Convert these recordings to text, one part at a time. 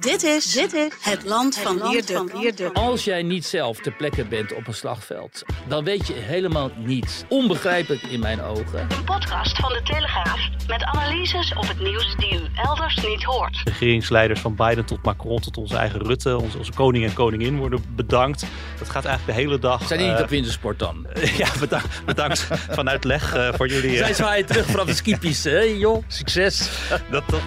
Dit is, dit is het land van Wierde. Als jij niet zelf ter plekke bent op een slagveld, dan weet je helemaal niets. Onbegrijpelijk in mijn ogen. Een podcast van de Telegraaf met analyses op het nieuws die u elders niet hoort. Regeringsleiders van Biden tot Macron tot onze eigen Rutte, onze, onze koning en koningin worden bedankt. Dat gaat eigenlijk de hele dag. Zijn die niet eh, op wintersport dan? ja, bedankt, bedankt vanuit leg eh, voor jullie. eh, Zij zwaaien terug vanaf de skipiste, hè joh? Succes. dat, dat,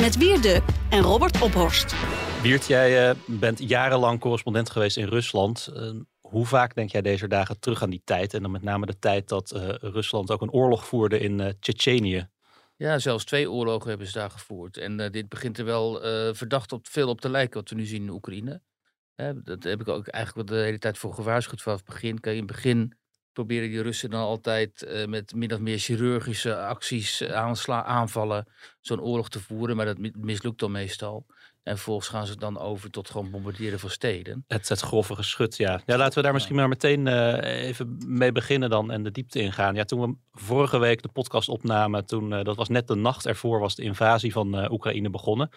Met Wierde en Robert Ophorst. Wiert, jij eh, bent jarenlang correspondent geweest in Rusland. Eh, hoe vaak denk jij deze dagen terug aan die tijd? En dan met name de tijd dat eh, Rusland ook een oorlog voerde in eh Tsjetsjenië. Ja, zelfs twee oorlogen hebben ze daar gevoerd. En eh, dit begint er wel eh, verdacht op, veel op te lijken wat we nu zien in Oekraïne. Hè, dat heb ik ook eigenlijk de hele tijd voor gewaarschuwd vanaf het begin. Kijk, in het begin proberen die Russen dan altijd eh, met min of meer chirurgische acties, eh, aansla, aanvallen, zo'n oorlog te voeren. Maar dat mi- mislukt dan meestal. En vervolgens gaan ze dan over tot gewoon bombarderen van steden. Het, het grove geschut, ja. Ja, laten we daar misschien maar meteen eh, even mee beginnen dan en de diepte ingaan. Ja, toen we vorige week de podcast opnamen, toen, dat was net de nacht ervoor, was de invasie van Oekraïne begonnen.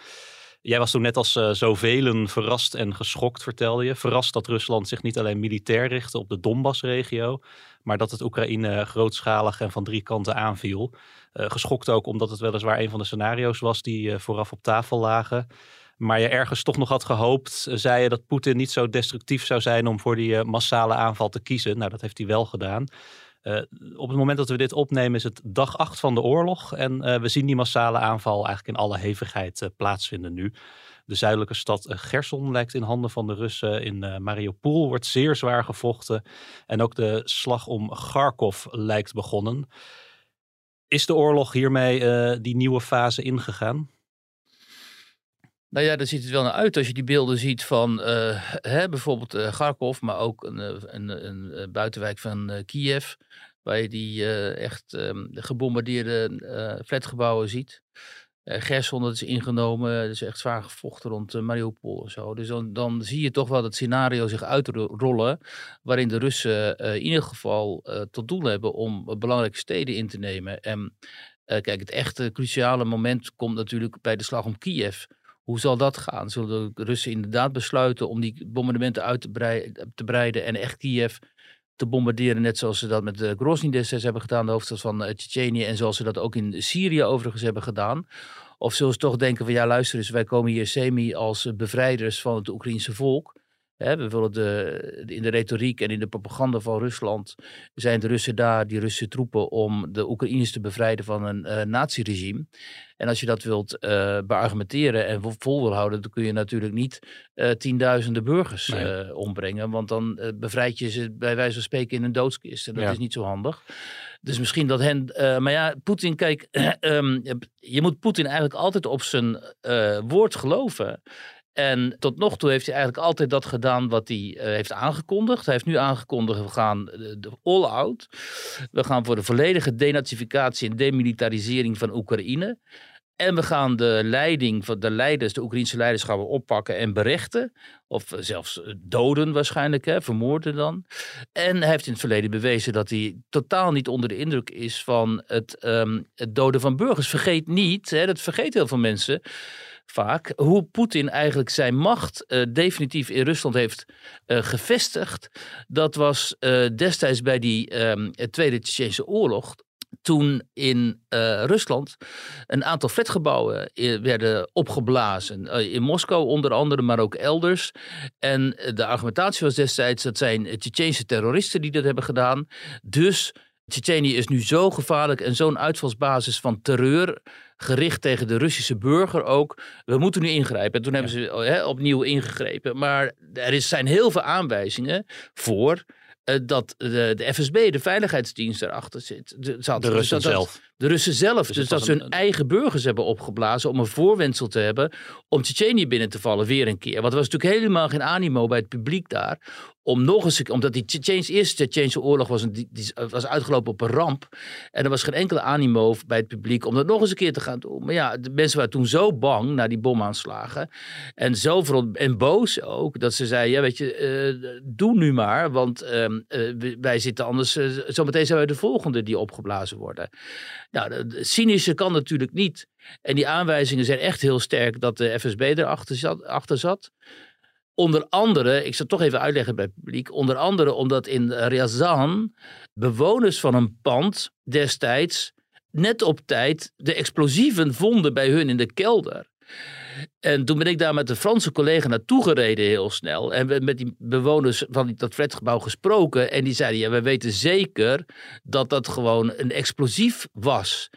Jij was toen net als eh, zoveel verrast en geschokt, vertelde je. Verrast dat Rusland zich niet alleen militair richtte op de Donbass-regio, maar dat het Oekraïne grootschalig en van drie kanten aanviel. Eh, geschokt ook omdat het weliswaar een van de scenario's was die eh, vooraf op tafel lagen. Maar je ergens toch nog had gehoopt, eh, zei je dat Poetin niet zo destructief zou zijn om voor die massale aanval te kiezen. Nou, dat heeft hij wel gedaan. Eh, op het moment dat we dit opnemen is het dag acht van de oorlog. En eh, we zien die massale aanval eigenlijk in alle hevigheid eh, plaatsvinden nu. De zuidelijke stad Gerson lijkt in handen van de Russen. In Mariupol wordt zeer zwaar gevochten. En ook de slag om Kharkov lijkt begonnen. Is de oorlog hiermee die nieuwe fase ingegaan? Nou ja, daar ziet het wel naar uit als je die beelden ziet van eh, hè, bijvoorbeeld Kharkov, maar ook een, eh, een, een, buitenwijk van Kiev, waar je die echt ehm, gebombardeerde flatgebouwen ziet. Gerson, dat is ingenomen, er is echt zwaar gevochten rond Mariupol en zo. Dus dan, dan zie je toch wel dat scenario zich uitrollen, waarin de Russen in ieder geval tot doel hebben om belangrijke steden in te nemen. En kijk, het echte cruciale moment komt natuurlijk bij de slag om Kiev. Hoe zal dat gaan? Zullen de Russen inderdaad besluiten om die bombardementen uit te, brei- te breiden en echt Kiev te bombarderen, net zoals ze dat met de Grozny destijds hebben gedaan, de hoofdstad van eh, Tsjetsjenië, en zoals ze dat ook in Syrië overigens hebben gedaan? Of zullen ze toch denken van ja, luister eens, wij komen hier semi als eh, bevrijders van het Oekraïense volk. Hè, we willen de, in de retoriek en in de propaganda van Rusland zijn de Russen daar, die Russische troepen, om de Oekraïners te bevrijden van een eh naziregime. En als je dat wilt eh beargumenteren en vol- wil houden, dan kun je natuurlijk niet eh, tienduizenden burgers Nee. ombrengen. Want dan bevrijd je ze bij wijze van spreken in een doodskist. En dat Ja. is niet zo handig. Dus misschien dat hen. maar ja, Poetin, kijk, ehm, je moet Poetin eigenlijk altijd op zijn woord geloven. En tot nog toe heeft hij eigenlijk altijd dat gedaan wat hij eh, heeft aangekondigd. Hij heeft nu aangekondigd, we gaan de all out. We gaan voor de volledige denazificatie en demilitarisering van Oekraïne. En we gaan de leiding van de leiders, de Oekraïnse leiders, gaan we oppakken en berechten. Of zelfs eh, doden waarschijnlijk, hè, vermoorden dan. En hij heeft in het verleden bewezen dat hij totaal niet onder de indruk is van het, ehm, het doden van burgers. Vergeet niet, hè, dat vergeet heel veel mensen vaak, hoe Poetin eigenlijk zijn macht eh, definitief in Rusland heeft eh, gevestigd. Dat was eh, destijds bij die ehm, Tweede Tsjechische Oorlog toen in Rusland een aantal flatgebouwen eh, werden opgeblazen. In Moskou onder andere, maar ook elders. En de argumentatie was destijds dat zijn Tsjechische terroristen die dat hebben gedaan. Dus Tsjetsjenië is nu zo gevaarlijk en zo'n uitvalsbasis van terreur gericht tegen de Russische burger ook. We moeten nu ingrijpen. En toen hebben ze hè, opnieuw ingegrepen. Maar er is, zijn heel veel aanwijzingen voor eh, dat de, de FSB, de veiligheidsdienst, erachter zit. De, zat. De Dus Russen dat- dat- zelf. De Russen zelf. Dus, het dat ze een- hun eigen burgers hebben opgeblazen om een voorwendsel te hebben om Tsjetsjenië binnen te vallen weer een keer. Want er was natuurlijk helemaal geen animo bij het publiek daar om nog eens, omdat die Tsjetsjeense eerste Tsjetsjeense oorlog was, een, die, die was uitgelopen op een ramp. En er was geen enkele animo bij het publiek om dat nog eens een keer te gaan doen. Maar ja, de mensen waren toen zo bang na die bomaanslagen en zo veront- en boos ook, dat ze zeiden, ja weet je, eh, doe nu maar, want ehm, eh, wij zitten anders, eh, zometeen zijn wij de volgende die opgeblazen worden. Nou, de cynische kan natuurlijk niet. En die aanwijzingen zijn echt heel sterk dat de FSB erachter zat. Achter zat. Onder andere, ik zal het toch even uitleggen bij het publiek. Onder andere omdat in Ryazan bewoners van een pand destijds net op tijd de explosieven vonden bij hun in de kelder. En toen ben ik daar met een Franse collega naartoe gereden heel snel. En we met die bewoners van dat flatgebouw gesproken. En die zeiden, ja, we weten zeker dat dat gewoon een explosief was.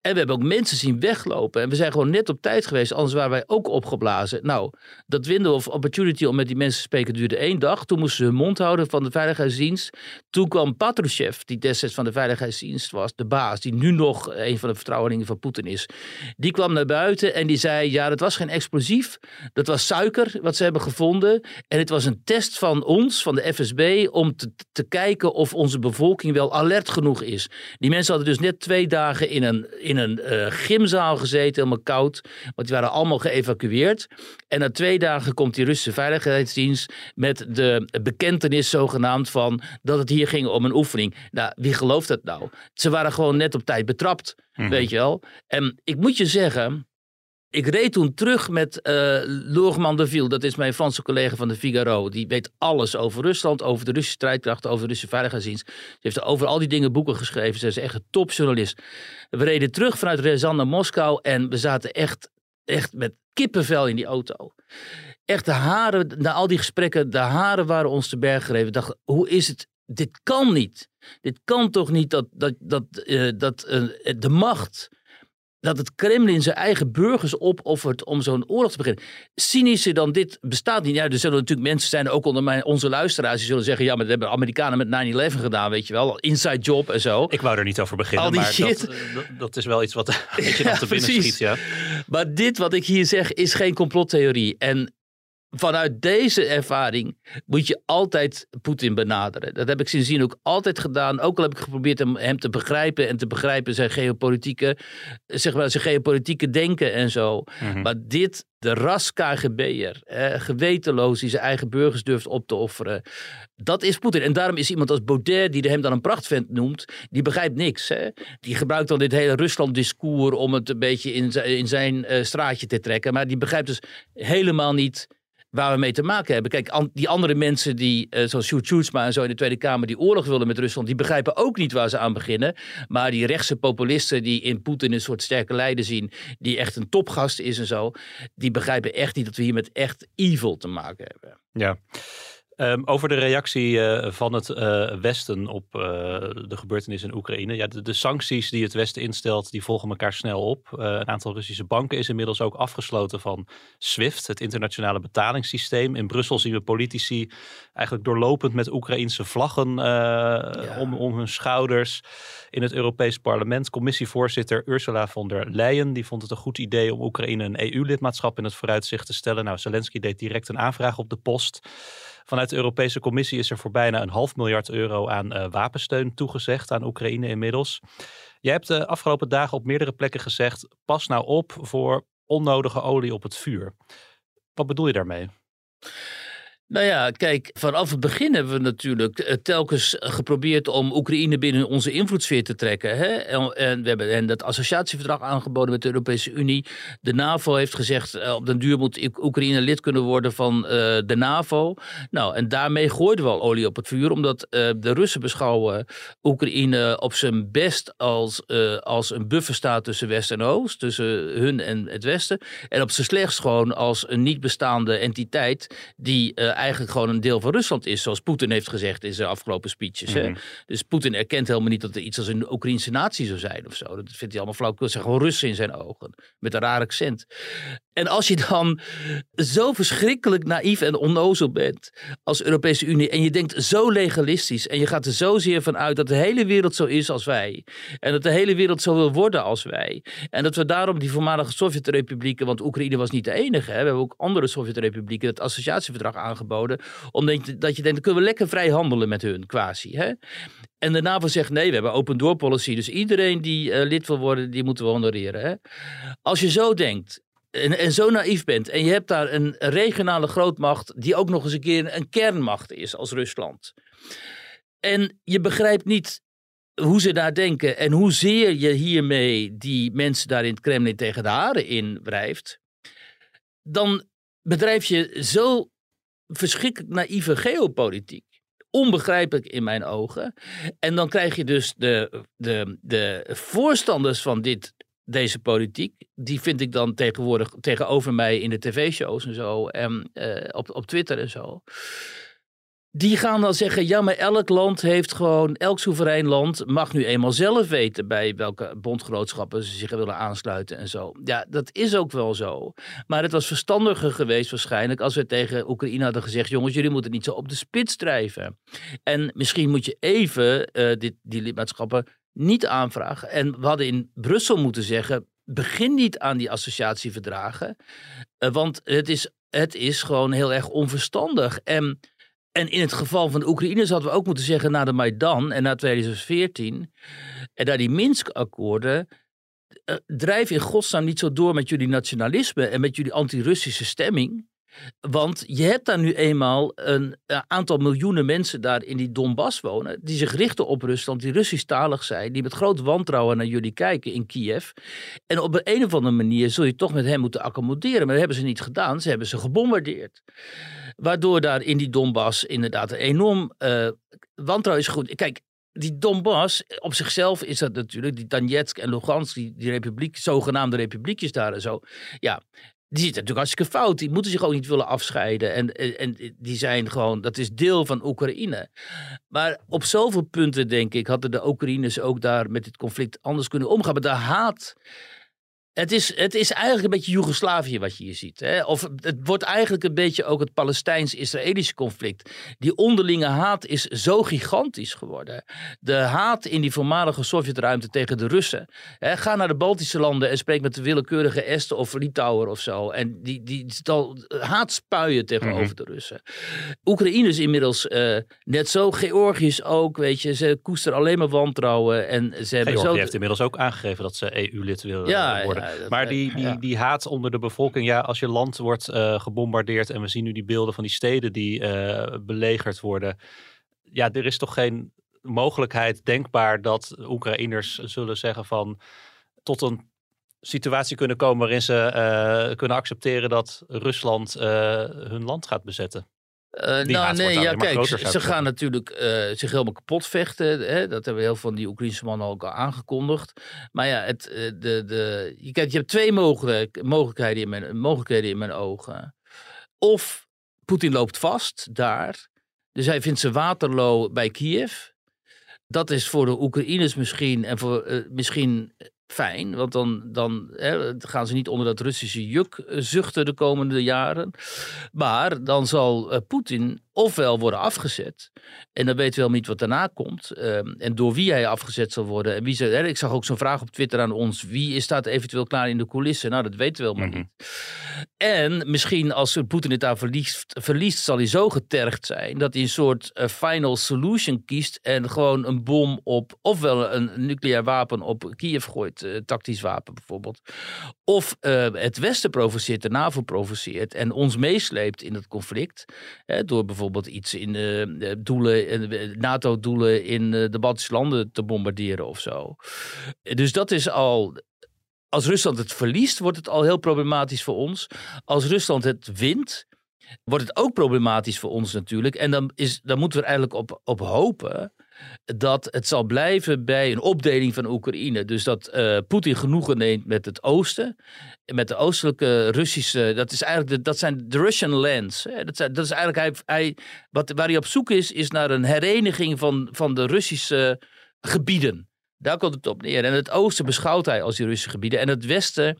En we hebben ook mensen zien weglopen. En we zijn gewoon net op tijd geweest, anders waren wij ook opgeblazen. Nou, dat window of opportunity om met die mensen te spreken duurde één dag. Toen moesten ze hun mond houden van de veiligheidsdienst. Toen kwam Patrushev, die destijds van de veiligheidsdienst was, de baas, die nu nog een van de vertrouwelingen van Poetin is. Die kwam naar buiten en die zei, ja, dat was geen explosief. Dat was suiker wat ze hebben gevonden. En het was een test van ons, van de FSB, om te, te kijken of onze bevolking wel alert genoeg is. Die mensen hadden dus net twee dagen in een, in een eh, gymzaal gezeten, helemaal koud. Want die waren allemaal geëvacueerd. En na twee dagen komt die Russische veiligheidsdienst met de bekentenis zogenaamd van dat het hier ging om een oefening. Nou, wie gelooft dat nou? Ze waren gewoon net op tijd betrapt, weet je wel. En ik moet je zeggen, ik reed toen terug met eh Lourman de. Dat is mijn Franse collega van de Figaro. Die weet alles over Rusland, over de Russische strijdkrachten, over de Russische veiligheidsdienst. Ze heeft over al die dingen boeken geschreven. Ze is echt een topjournalist. We reden terug vanuit Ryazan naar Moskou en we zaten echt, echt met kippenvel in die auto. Echt de haren, na al die gesprekken, de haren waren ons te berg gereven. Ik dacht, hoe is het? Dit kan niet. Dit kan toch niet dat, dat, dat, eh, dat eh, de macht dat het Kremlin zijn eigen burgers opoffert om zo'n oorlog te beginnen. Cynischer dan dit bestaat niet. Ja, er zullen natuurlijk mensen zijn, ook onder mijn, onze luisteraars, die zullen zeggen: ja, maar dat hebben Amerikanen met 9-11 gedaan, weet je wel. Inside job en zo. Ik wou er niet over beginnen, Al die maar shit. dat, eh, dat, is wel iets wat beetje Ja, nog te binnen precies. schiet. Ja. Maar dit wat ik hier zeg is geen complottheorie. En vanuit deze ervaring moet je altijd Poetin benaderen. Dat heb ik sindsdien ook altijd gedaan. Ook al heb ik geprobeerd hem, hem te begrijpen en te begrijpen zijn geopolitieke, zeg maar, zijn geopolitieke denken en zo. Mhm. Maar dit, de ras KGB'er, eh, gewetenloos die zijn eigen burgers durft op te offeren. Dat is Poetin. En daarom is iemand als Baudet, die hem dan een prachtvent noemt, die begrijpt niks. Hè? Die gebruikt dan dit hele Rusland-discours om het een beetje in zijn, in zijn eh, straatje te trekken. Maar die begrijpt dus helemaal niet waar we mee te maken hebben. Kijk, die andere mensen die, eh, zoals Sjoerd en zo in de Tweede Kamer, die oorlog willen met Rusland, die begrijpen ook niet waar ze aan beginnen. Maar die rechtse populisten die in Poetin een soort sterke leider zien, die echt een topgast is en zo, die begrijpen echt niet dat we hier met echt evil te maken hebben. Ja. Ehm, over de reactie eh, van het eh, Westen op eh, de gebeurtenissen in Oekraïne. Ja, de, de sancties die het Westen instelt, die volgen elkaar snel op. Een aantal Russische banken is inmiddels ook afgesloten van SWIFT, het internationale betalingssysteem. In Brussel zien we politici eigenlijk doorlopend met Oekraïnse vlaggen om, om hun schouders. In het Europees Parlement, commissievoorzitter Ursula von der Leyen, die vond het een goed idee om Oekraïne een EU-lidmaatschap in het vooruitzicht te stellen. Nou, Zelensky deed direct een aanvraag op de post. Vanuit de Europese Commissie is er voor bijna een half miljard euro aan eh, wapensteun toegezegd aan Oekraïne inmiddels. Jij hebt de afgelopen dagen op meerdere plekken gezegd: pas nou op voor onnodige olie op het vuur. Wat bedoel je daarmee? Nou ja, kijk, vanaf het begin hebben we natuurlijk eh, telkens geprobeerd om Oekraïne binnen onze invloedssfeer te trekken. Hè? En, we hebben en dat associatieverdrag aangeboden met de Europese Unie. De NAVO heeft gezegd, eh, op den duur moet Oek- Oekraïne lid kunnen worden van eh, de NAVO. Nou, en daarmee gooiden we al olie op het vuur, omdat de Russen beschouwen Oekraïne op zijn best als, eh, als een bufferstaat tussen West en Oost, tussen hun en het Westen. En op zijn slechtst gewoon als een niet bestaande entiteit die eigenlijk gewoon een deel van Rusland is, zoals Poetin heeft gezegd in zijn afgelopen speeches. hè. Mhm. Dus Poetin erkent helemaal niet dat er iets als een Oekraïnse natie zou zijn of zo. Dat vindt hij allemaal flauw. Het zijn gewoon Russen in zijn ogen, met een raar accent. En als je dan zo verschrikkelijk naïef en onnozel bent als Europese Unie en je denkt zo legalistisch en je gaat er zozeer van uit dat de hele wereld zo is als wij en dat de hele wereld zo wil worden als wij en dat we daarom die voormalige Sovjet-republieken, want Oekraïne was niet de enige, hè, we hebben ook andere Sovjet-republieken het associatieverdrag aangeboden, omdat je, dat je denkt, dan kunnen we lekker vrij handelen met hun, quasi. Hè? En de NAVO zegt nee, we hebben open door policy. Dus iedereen die uh, lid wil worden, die moeten we honoreren. Hè? Als je zo denkt en, en, zo naïef bent en je hebt daar een regionale grootmacht die ook nog eens een keer een kernmacht is als Rusland. En je begrijpt niet hoe ze daar denken en hoezeer je hiermee die mensen daar in het Kremlin tegen de haren inwrijft. Dan bedrijf je zo verschrikkelijk naïeve geopolitiek onbegrijpelijk in mijn ogen. En dan krijg je dus de, de, de voorstanders van dit, deze politiek, die vind ik dan tegenwoordig tegenover mij in de tv-shows en zo, en uh, op, op Twitter en zo. Die gaan dan zeggen, ja, maar elk land heeft gewoon, elk soeverein land mag nu eenmaal zelf weten bij welke bondgenootschappen ze zich willen aansluiten en zo. Ja, dat is ook wel zo. Maar het was verstandiger geweest waarschijnlijk als we tegen Oekraïne hadden gezegd, jongens, jullie moeten niet zo op de spits drijven. En misschien moet je even uh, dit, die lidmaatschappen niet aanvragen. En we hadden in Brussel moeten zeggen, begin niet aan die associatieverdragen, uh, want het is, het is gewoon heel erg onverstandig. En en in het geval van de Oekraïners hadden we ook moeten zeggen na de Maidan en na 2014 en na die Minsk-akkoorden. Uh, drijf in godsnaam niet zo door met jullie nationalisme en met jullie anti-Russische stemming. Want je hebt daar nu eenmaal een aantal miljoenen mensen daar in die Donbass wonen. die zich richten op Rusland, die Russisch-talig zijn. die met groot wantrouwen naar jullie kijken in Kiev. En op een, een of andere manier zul je toch met hen moeten accommoderen. Maar dat hebben ze niet gedaan. Ze hebben ze gebombardeerd. Waardoor daar in die Donbass inderdaad een enorm uh, wantrouwen is goed. Kijk, die Donbass, op zichzelf is dat natuurlijk, die Donetsk en Lugansk, die, die republiek, zogenaamde republiekjes daar en zo. Ja, die zitten natuurlijk hartstikke fout. Die moeten zich ook niet willen afscheiden. En, en, en, die zijn gewoon, dat is deel van Oekraïne. Maar op zoveel punten, denk ik, hadden de Oekraïners ook daar met dit conflict anders kunnen omgaan. Maar de haat het is, het is eigenlijk een beetje Joegoslavië wat je hier ziet. Hè? Of het wordt eigenlijk een beetje ook het Palestijns-Israëlische conflict. Die onderlinge haat is zo gigantisch geworden. De haat in die voormalige Sovjetruimte tegen de Russen. Hè? Ga naar de Baltische landen en spreek met de willekeurige Esten of Litouwer of zo. En die, die, die haat spuien tegenover mhm. de Russen. Oekraïne is inmiddels uh, net zo. Georgië ook, weet je. Ze koesteren alleen maar wantrouwen. En ze hebben Georgië zo... heeft inmiddels ook aangegeven dat ze EU-lid wil ja, worden. Ja, maar die, die, die haat onder de bevolking, ja, als je land wordt uh, gebombardeerd en we zien nu die beelden van die steden die uh, belegerd worden. Ja, er is toch geen mogelijkheid denkbaar dat Oekraïners zullen zeggen van tot een situatie kunnen komen waarin ze uh, kunnen accepteren dat Rusland hun land gaat bezetten. Uh, nou, nee, ja, kijk, ze, gaan natuurlijk uh, zich helemaal kapot vechten. Hè? Dat hebben heel veel van die Oekraïnse mannen ook al aangekondigd. Maar ja, het, uh, de, de, je, kijk, je hebt twee mogelijk, mogelijkheden, in mijn, mogelijkheden in mijn ogen. Of Poetin loopt vast daar. Dus hij vindt zijn Waterloo bij Kiev. Dat is voor de Oekraïners misschien en voor misschien fijn, want dan, dan hè, gaan ze niet onder dat Russische juk eh, zuchten de komende jaren. Maar dan zal uh, Poetin ofwel worden afgezet. En dan weten we wel niet wat daarna komt. Ehm, en door wie hij afgezet zal worden. En wie ze, ik zag ook zo'n vraag op Twitter aan ons. Wie staat eventueel klaar in de coulissen? Nou, dat weten we wel maar mhm. niet. En misschien als Poetin het daar verliest, verliest, zal hij zo getergd zijn. dat hij een soort uh, final solution kiest. En gewoon een bom op. ofwel een nucleair wapen op Kiev gooit. Uh, tactisch wapen bijvoorbeeld. Of uh, het Westen provoceert, de NAVO provoceert. en ons meesleept in het conflict. Hè, door bijvoorbeeld bijvoorbeeld iets in uh, doelen, NATO-doelen in de Baltische landen te bombarderen of zo. Dus dat is al. Als Rusland het verliest, wordt het al heel problematisch voor ons. Als Rusland het wint, wordt het ook problematisch voor ons natuurlijk. En dan, is, dan moeten we er eigenlijk op, op hopen dat het zal blijven bij een opdeling van Oekraïne. Dus dat uh, Poetin genoegen neemt met het oosten. Met de oostelijke Russische. Dat, is eigenlijk dat zijn de Russian lands. Dat, zijn, dat is eigenlijk hij, hij, wat, waar hij op zoek is, is naar een hereniging van, van de Russische gebieden. Daar komt het op neer. En het oosten beschouwt hij als die Russische gebieden. En het westen,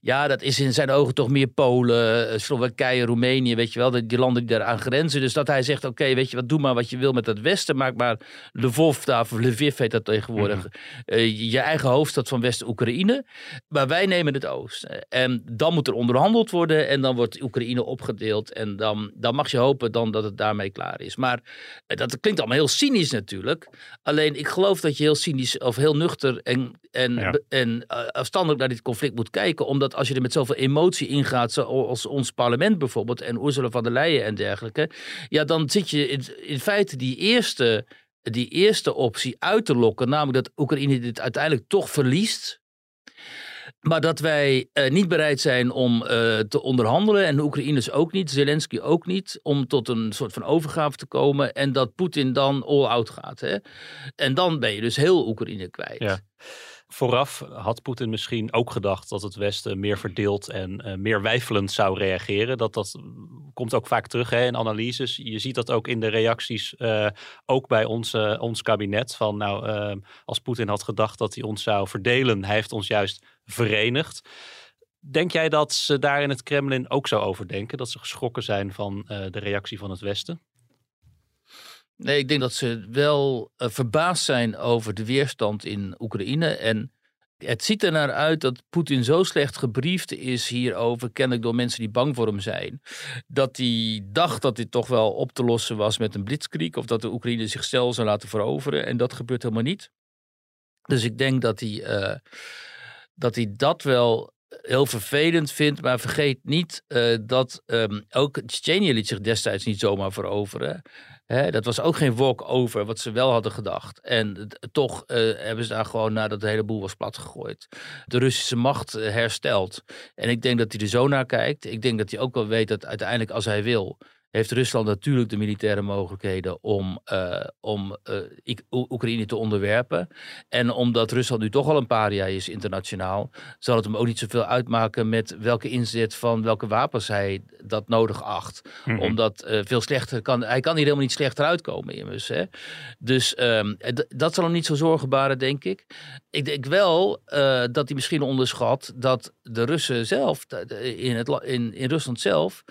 ja, dat is in zijn ogen toch meer Polen, eh, Slowakije, Roemenië, weet je wel, die landen die daaraan grenzen. Dus dat hij zegt, oké, weet je wat, doe maar wat je wil met het westen. Maak maar Lvov, daar, of Lviv heet dat tegenwoordig, Mhm. eh, je eigen hoofdstad van West-Oekraïne. Maar wij nemen het oosten. En dan moet er onderhandeld worden en dan wordt Oekraïne opgedeeld. En dan, dan mag je hopen dan dat het daarmee klaar is. Maar eh, dat klinkt allemaal heel cynisch natuurlijk. Alleen ik geloof dat je heel cynisch of heel nuchter en, en, Ja. en eh, afstandelijk naar dit conflict moet kijken. Omdat als je er met zoveel emotie ingaat, zoals ons parlement bijvoorbeeld en Ursula van der Leyen en dergelijke. Ja, dan zit je in, in feite die eerste, die eerste optie uit te lokken. Namelijk dat Oekraïne dit uiteindelijk toch verliest. Maar dat wij eh, niet bereid zijn om eh, te onderhandelen. En de Oekraïners ook niet, Zelensky ook niet. Om tot een soort van overgave te komen. En dat Poetin dan all-out gaat. Hè? En dan ben je dus heel Oekraïne kwijt. Ja. Vooraf had Poetin misschien ook gedacht dat het Westen meer verdeeld en eh, meer wijfelend zou reageren. Dat, dat komt ook vaak terug hè, in analyses. Je ziet dat ook in de reacties, eh, ook bij ons, ons kabinet. Van nou, eh, als Poetin had gedacht dat hij ons zou verdelen, hij heeft ons juist verenigd. Denk jij dat ze daar in het Kremlin ook zo over denken? Dat ze geschrokken zijn van de reactie van het Westen? Nee, ik denk dat ze wel eh, verbaasd zijn over de weerstand in Oekraïne. En het ziet er naar uit dat Poetin zo slecht gebriefd is hierover, kennelijk door mensen die bang voor hem zijn, dat hij dacht dat dit toch wel op te lossen was met een blitzkrieg of dat de Oekraïne zichzelf zou laten veroveren. En dat gebeurt helemaal niet. Dus ik denk dat hij, eh, dat, hij dat wel heel vervelend vindt. Maar vergeet niet eh, dat ehm, ook Tsjetsjenië liet zich destijds niet zomaar veroveren. Dat was ook geen walk-over, wat ze wel hadden gedacht. En toch eh, hebben ze daar gewoon, nadat de hele boel was platgegooid, de Russische macht eh, hersteld. En ik denk dat hij er zo naar kijkt. Ik denk dat hij ook wel weet dat uiteindelijk, als hij wil, heeft Rusland natuurlijk de militaire mogelijkheden om, eh, om eh, Oekraïne te onderwerpen. En omdat Rusland nu toch al een paria is internationaal, zal het hem ook niet zoveel uitmaken met welke inzet van welke wapens hij dat nodig acht. Mhm. Omdat eh, veel slechter kan, hij kan hier helemaal niet slechter uitkomen immers. Hè? Dus ehm, dat zal hem niet zo zorgen baren, denk ik. Ik denk wel dat hij misschien onderschat dat de Russen zelf, in, het, in, in Rusland zelf,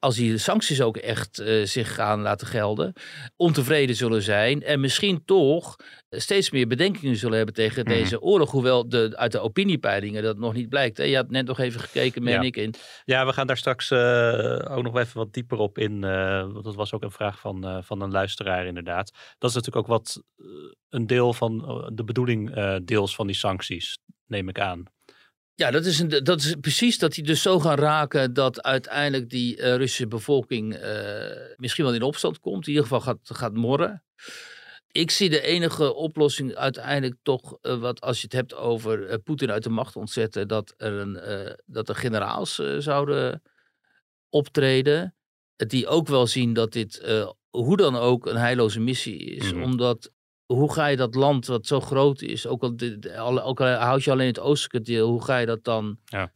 als die sancties ook echt eh, zich gaan laten gelden, ontevreden zullen zijn en misschien toch steeds meer bedenkingen zullen hebben tegen Mhm. deze oorlog. Hoewel de, uit de opiniepeilingen dat nog niet blijkt. Hè? Je had net nog even gekeken, meen Ja. ik, in Ja, we gaan daar straks eh, ook nog even wat dieper op in. eh, want dat was ook een vraag van, eh, van een luisteraar inderdaad. Dat is natuurlijk ook wat eh, een deel van eh, de bedoeling eh, deels van die sancties, neem ik aan. Ja, dat is, een, dat is precies dat die dus zo gaan raken dat uiteindelijk die eh, Russische bevolking eh, misschien wel in opstand komt. In ieder geval gaat, gaat morren. Ik zie de enige oplossing uiteindelijk toch, eh, wat als je het hebt over Poetin uit de macht ontzetten, dat er, een, dat er generaals zouden optreden. Die ook wel zien dat dit hoe dan ook een heilloze missie is. Mhm. Omdat hoe ga je dat land wat zo groot is, ook al, ook al houd je alleen het oostelijke deel, hoe ga je dat dan Ja.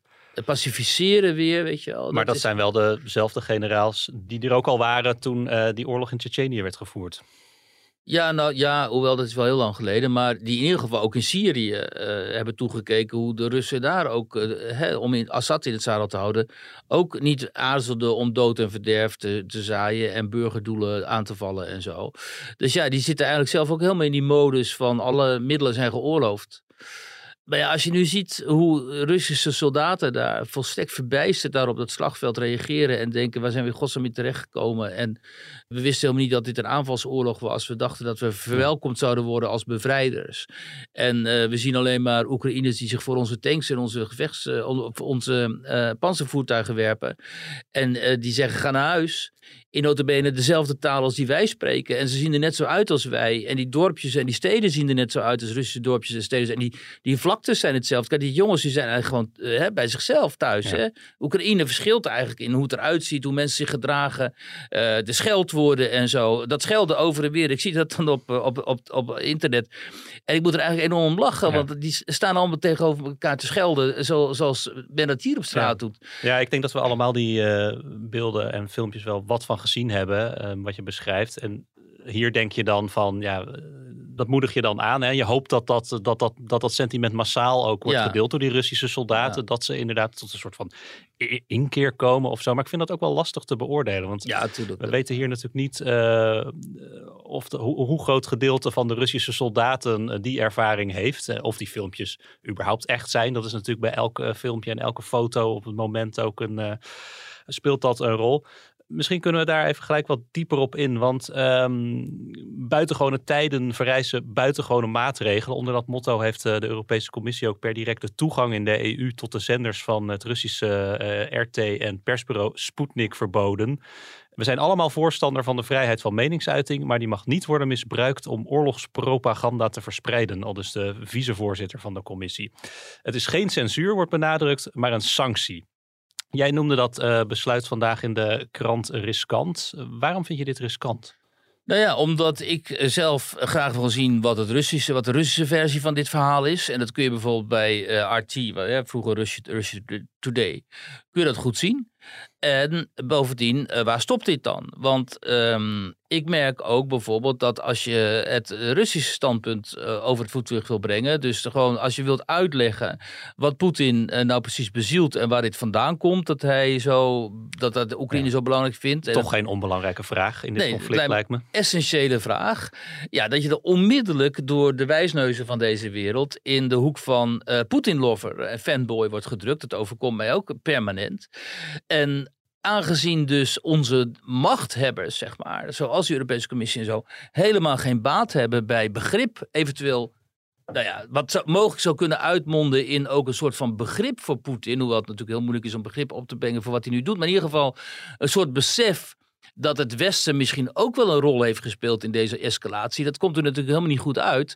pacificeren weer, weet je wel? maar dat is- zijn wel dezelfde generaals die er ook al waren toen eh, die oorlog in Tsjetsjenië werd gevoerd. Ja, nou ja, hoewel dat is wel heel lang geleden, maar die in ieder geval ook in Syrië eh, hebben toegekeken hoe de Russen daar ook, eh, om in Assad in het zadel te houden, ook niet aarzelden om dood en verderf te, te zaaien en burgerdoelen aan te vallen en zo. Dus ja, die zitten eigenlijk zelf ook helemaal in die modus van alle middelen zijn geoorloofd. Maar ja, als je nu ziet hoe Russische soldaten daar volstrekt verbijsterd daar op dat slagveld reageren en denken, waar zijn we godsnaam in terechtgekomen? En we wisten helemaal niet dat dit een aanvalsoorlog was. We dachten dat we verwelkomd zouden worden als bevrijders. En eh, we zien alleen maar Oekraïners die zich voor onze tanks en onze gevechts, eh, onze eh panzervoertuigen werpen. En die zeggen, ga naar huis. In notabene dezelfde taal als die wij spreken. En ze zien er net zo uit als wij. En die dorpjes en die steden zien er net zo uit als Russische dorpjes en steden. En die, die vlaktes zijn hetzelfde. Kijk, die jongens die zijn eigenlijk gewoon eh, hè, bij zichzelf thuis. Ja. Hè? Oekraïne verschilt eigenlijk in hoe het eruit ziet, hoe mensen zich gedragen, eh, de scheldwoorden en zo. Dat schelden over en weer. Ik zie dat dan op, eh, op, op, op internet. En ik moet er eigenlijk enorm om lachen, Ja. want die staan allemaal tegenover elkaar te schelden, zo, zoals men dat hier op straat doet. Ja, ik denk dat we allemaal die eh, beelden en filmpjes wel wat van gezien hebben, eh, wat je beschrijft. En hier denk je dan van, ja, eh, dat moedig je dan aan. Hè? Je hoopt dat dat, dat, dat, dat, dat sentiment massaal ook wordt Ja. gedeeld door die Russische soldaten. Ja. Dat ze inderdaad tot een soort van inkeer komen of zo. Maar ik vind dat ook wel lastig te beoordelen. Want Ja, we weten hier natuurlijk niet eh, of de, hoe, hoe groot gedeelte van de Russische soldaten eh, die ervaring heeft. Eh, of die filmpjes überhaupt echt zijn. Dat is natuurlijk bij elk eh, filmpje en elke foto op het moment ook een, eh, speelt dat een rol. Misschien kunnen we daar even gelijk wat dieper op in. Want ehm buitengewone tijden vereisen buitengewone maatregelen. Onder dat motto heeft eh, de Europese Commissie ook per directe toegang in de EU tot de zenders van het Russische eh, RT en persbureau Sputnik verboden. We zijn allemaal voorstander van de vrijheid van meningsuiting, maar die mag niet worden misbruikt om oorlogspropaganda te verspreiden, al dus de vicevoorzitter van de commissie. Het is geen censuur, wordt benadrukt, maar een sanctie. Jij noemde dat eh, besluit vandaag in de krant riskant. Waarom vind je dit riskant? Nou ja, omdat ik eh, zelf graag wil zien wat, het Russische, wat de Russische versie van dit verhaal is. En dat kun je bijvoorbeeld bij eh, RT, vroeger Russia Today, kun je dat goed zien. En bovendien, eh, waar stopt dit dan? Want ehm, ik merk ook bijvoorbeeld dat als je het Russische standpunt eh, over het voetlicht wil brengen, dus gewoon als je wilt uitleggen wat Poetin eh, nou precies bezielt en waar dit vandaan komt, dat hij zo, dat, dat de Oekraïne zo belangrijk vindt. En Toch geen onbelangrijke vraag in dit Nee, conflict, lijkt lijkt me- essentiële vraag. Ja, dat je er onmiddellijk door de wijsneuzen van deze wereld in de hoek van Poetin-lover en fanboy wordt gedrukt. Dat overkomt mij ook permanent. En aangezien dus onze machthebbers, zeg maar, zoals de Europese Commissie en zo, helemaal geen baat hebben bij begrip, eventueel. Nou ja, wat mogelijk zou kunnen uitmonden in ook een soort van begrip voor Poetin. Hoewel het natuurlijk heel moeilijk is om begrip op te brengen voor wat hij nu doet. Maar in ieder geval een soort besef dat het Westen misschien ook wel een rol heeft gespeeld in deze escalatie. Dat komt er natuurlijk helemaal niet goed uit.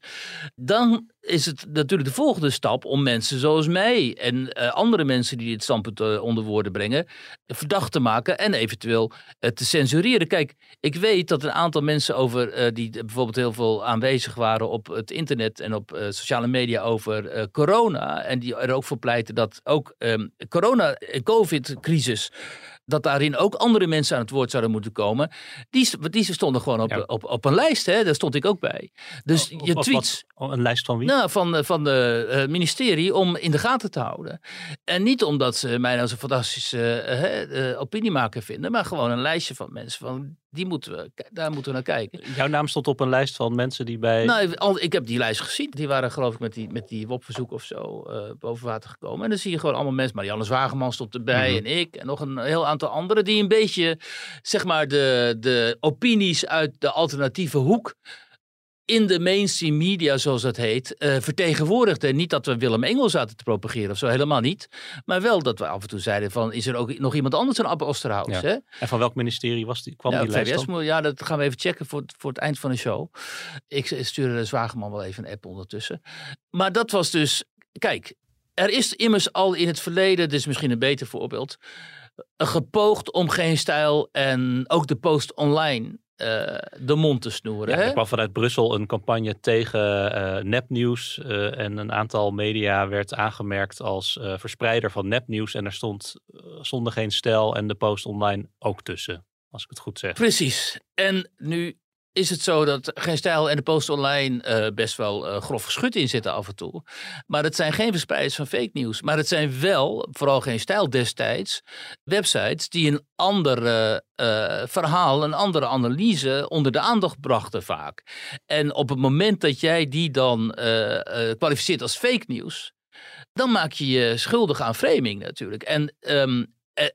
Dan is het natuurlijk de volgende stap om mensen zoals mij en eh, andere mensen die dit standpunt eh, onder woorden brengen, verdacht te maken en eventueel eh, te censureren. Kijk, ik weet dat een aantal mensen over die bijvoorbeeld heel veel aanwezig waren op het internet en op sociale media over corona en die er ook voor pleiten dat ook ehm, corona, eh, covid-crisis dat daarin ook andere mensen aan het woord zouden moeten komen. Die, die stonden gewoon op, Ja. op, op een lijst. Hè? Daar stond ik ook bij. Dus Of- je of tweets wat- een lijst van wie? nou, van, eh, van de eh, ministerie om in de gaten te houden. En niet omdat ze mij nou zo'n fantastische eh, eh, opiniemaker vinden, maar gewoon een lijstje van mensen. Van, die moeten we, daar moeten we naar kijken. Jouw naam stond op een lijst van mensen die bij... Nou, al- ik heb die lijst gezien. Die waren geloof ik met die, met die WOP-verzoek of zo eh, boven water gekomen. En dan zie je gewoon allemaal mensen. Marianne Zwageman stond erbij Mhm. en ik. En nog een heel aantal anderen die een beetje, zeg maar, de, de opinies uit de alternatieve hoek in de mainstream media, zoals dat heet, eh vertegenwoordigden. Niet dat we Willem Engel zaten te propageren of zo, helemaal niet. Maar wel dat we af en toe zeiden van, is er ook nog iemand anders dan Abbe Osterhaus? Ja. Hè? En van welk ministerie was die, kwam Ja, die lijst dan? ja, dat gaan we even checken voor, het- voor het eind van de show. Ik stuurde de Zwageman wel even een app ondertussen. Maar dat was dus, kijk, er is immers al in het verleden, is misschien een beter voorbeeld, gepoogd om geen stijl en ook de post online eh, de mond te snoeren. Ja, hè? er kwam vanuit Brussel een campagne tegen eh, nepnieuws. eh, en een aantal media werd aangemerkt als verspreider van nepnieuws. En er stond zonder geen stijl en de post online ook tussen. Als ik het goed zeg. Precies. En nu is het zo dat Geen Stijl en de Post Online eh, best wel eh, grof geschut in zitten af en toe. Maar het zijn geen verspreiders van fake nieuws. Maar het zijn wel, vooral Geen Stijl destijds, websites die een ander eh, verhaal, een andere analyse onder de aandacht brachten vaak. En op het moment dat jij die dan kwalificeert als fake nieuws, dan maak je je schuldig aan framing natuurlijk. En, ehm, eh,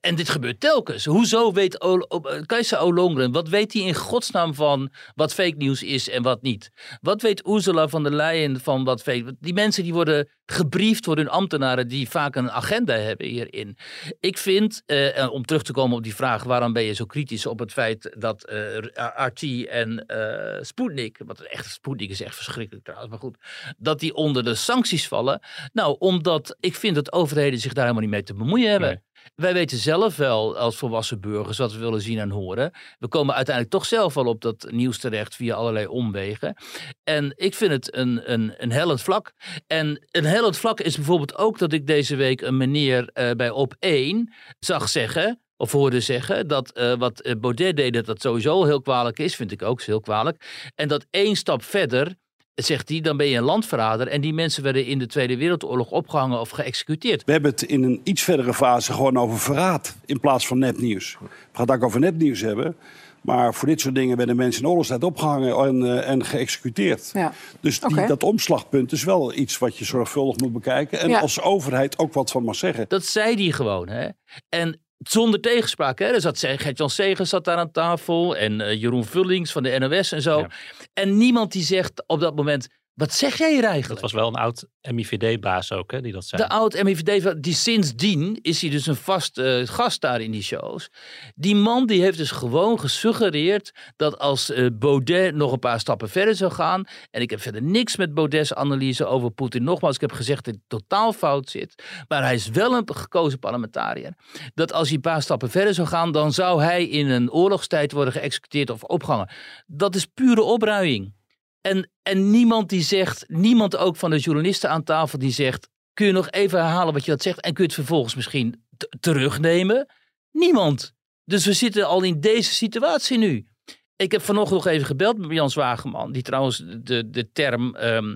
en dit gebeurt telkens. Hoezo weet o Kajsa Olongren, wat weet hij in godsnaam van wat fake nieuws is en wat niet? Wat weet Ursula van der Leyen van wat fake... Die mensen die worden gebriefd door hun ambtenaren die vaak een agenda hebben hierin. Ik vind, eh, om terug te komen op die vraag, waarom ben je zo kritisch op het feit dat eh RT en eh Sputnik, wat echt Sputnik is echt verschrikkelijk trouwens, maar goed, dat die onder de sancties vallen. Nou, omdat ik vind dat overheden zich daar helemaal niet mee te bemoeien hebben. Wij weten zelf wel als volwassen burgers wat we willen zien en horen. We komen uiteindelijk toch zelf wel op dat nieuws terecht via allerlei omwegen. En ik vind het een, een, een hellend vlak. En een hellend vlak is bijvoorbeeld ook dat ik deze week een meneer eh, bij Op1 zag zeggen of hoorde zeggen dat eh, wat eh, Baudet deed, dat dat sowieso heel kwalijk is, vind ik ook heel kwalijk. En dat één stap verder zegt hij, dan ben je een landverrader. En die mensen werden in de Tweede Wereldoorlog opgehangen of geëxecuteerd. We hebben het in een iets verdere fase gewoon over verraad in plaats van nepnieuws. We gaan het ook over nepnieuws hebben. Maar voor dit soort dingen werden mensen in oorlogstijd opgehangen en, uh, en geëxecuteerd. Ja. Dus die, dat omslagpunt is wel iets wat je zorgvuldig moet bekijken. En Ja. als overheid ook wat van mag zeggen. Dat zei hij gewoon. Hè? En zonder tegenspraak. Hè? Er zat Gert-Jan Segers zat daar aan tafel. En eh, Jeroen Vullings van de NOS en zo. Ja. En niemand die zegt op dat moment... Wat zeg jij hier Dat eigenlijk? was wel een oud MIVD-baas ook, hè, die dat zei. De oud-MIVD, die sindsdien is hij dus een vast eh, gast daar in die shows. Die man die heeft dus gewoon gesuggereerd dat als eh, Baudet nog een paar stappen verder zou gaan. En ik heb verder niks met Baudet's analyse over Poetin. Nogmaals, ik heb gezegd dat hij totaal fout zit. Maar hij is wel een gekozen parlementariër. Dat als hij een paar stappen verder zou gaan, dan zou hij in een oorlogstijd worden geëxecuteerd of opgehangen. Dat is pure opruiing. En, en niemand die zegt, niemand ook van de journalisten aan tafel die zegt, kun je nog even herhalen wat je dat zegt en kun je het vervolgens misschien terugnemen? Niemand. Dus we zitten al in deze situatie nu. Ik heb vanochtend nog even gebeld met Jan Zwageman, die trouwens de, de term ehm,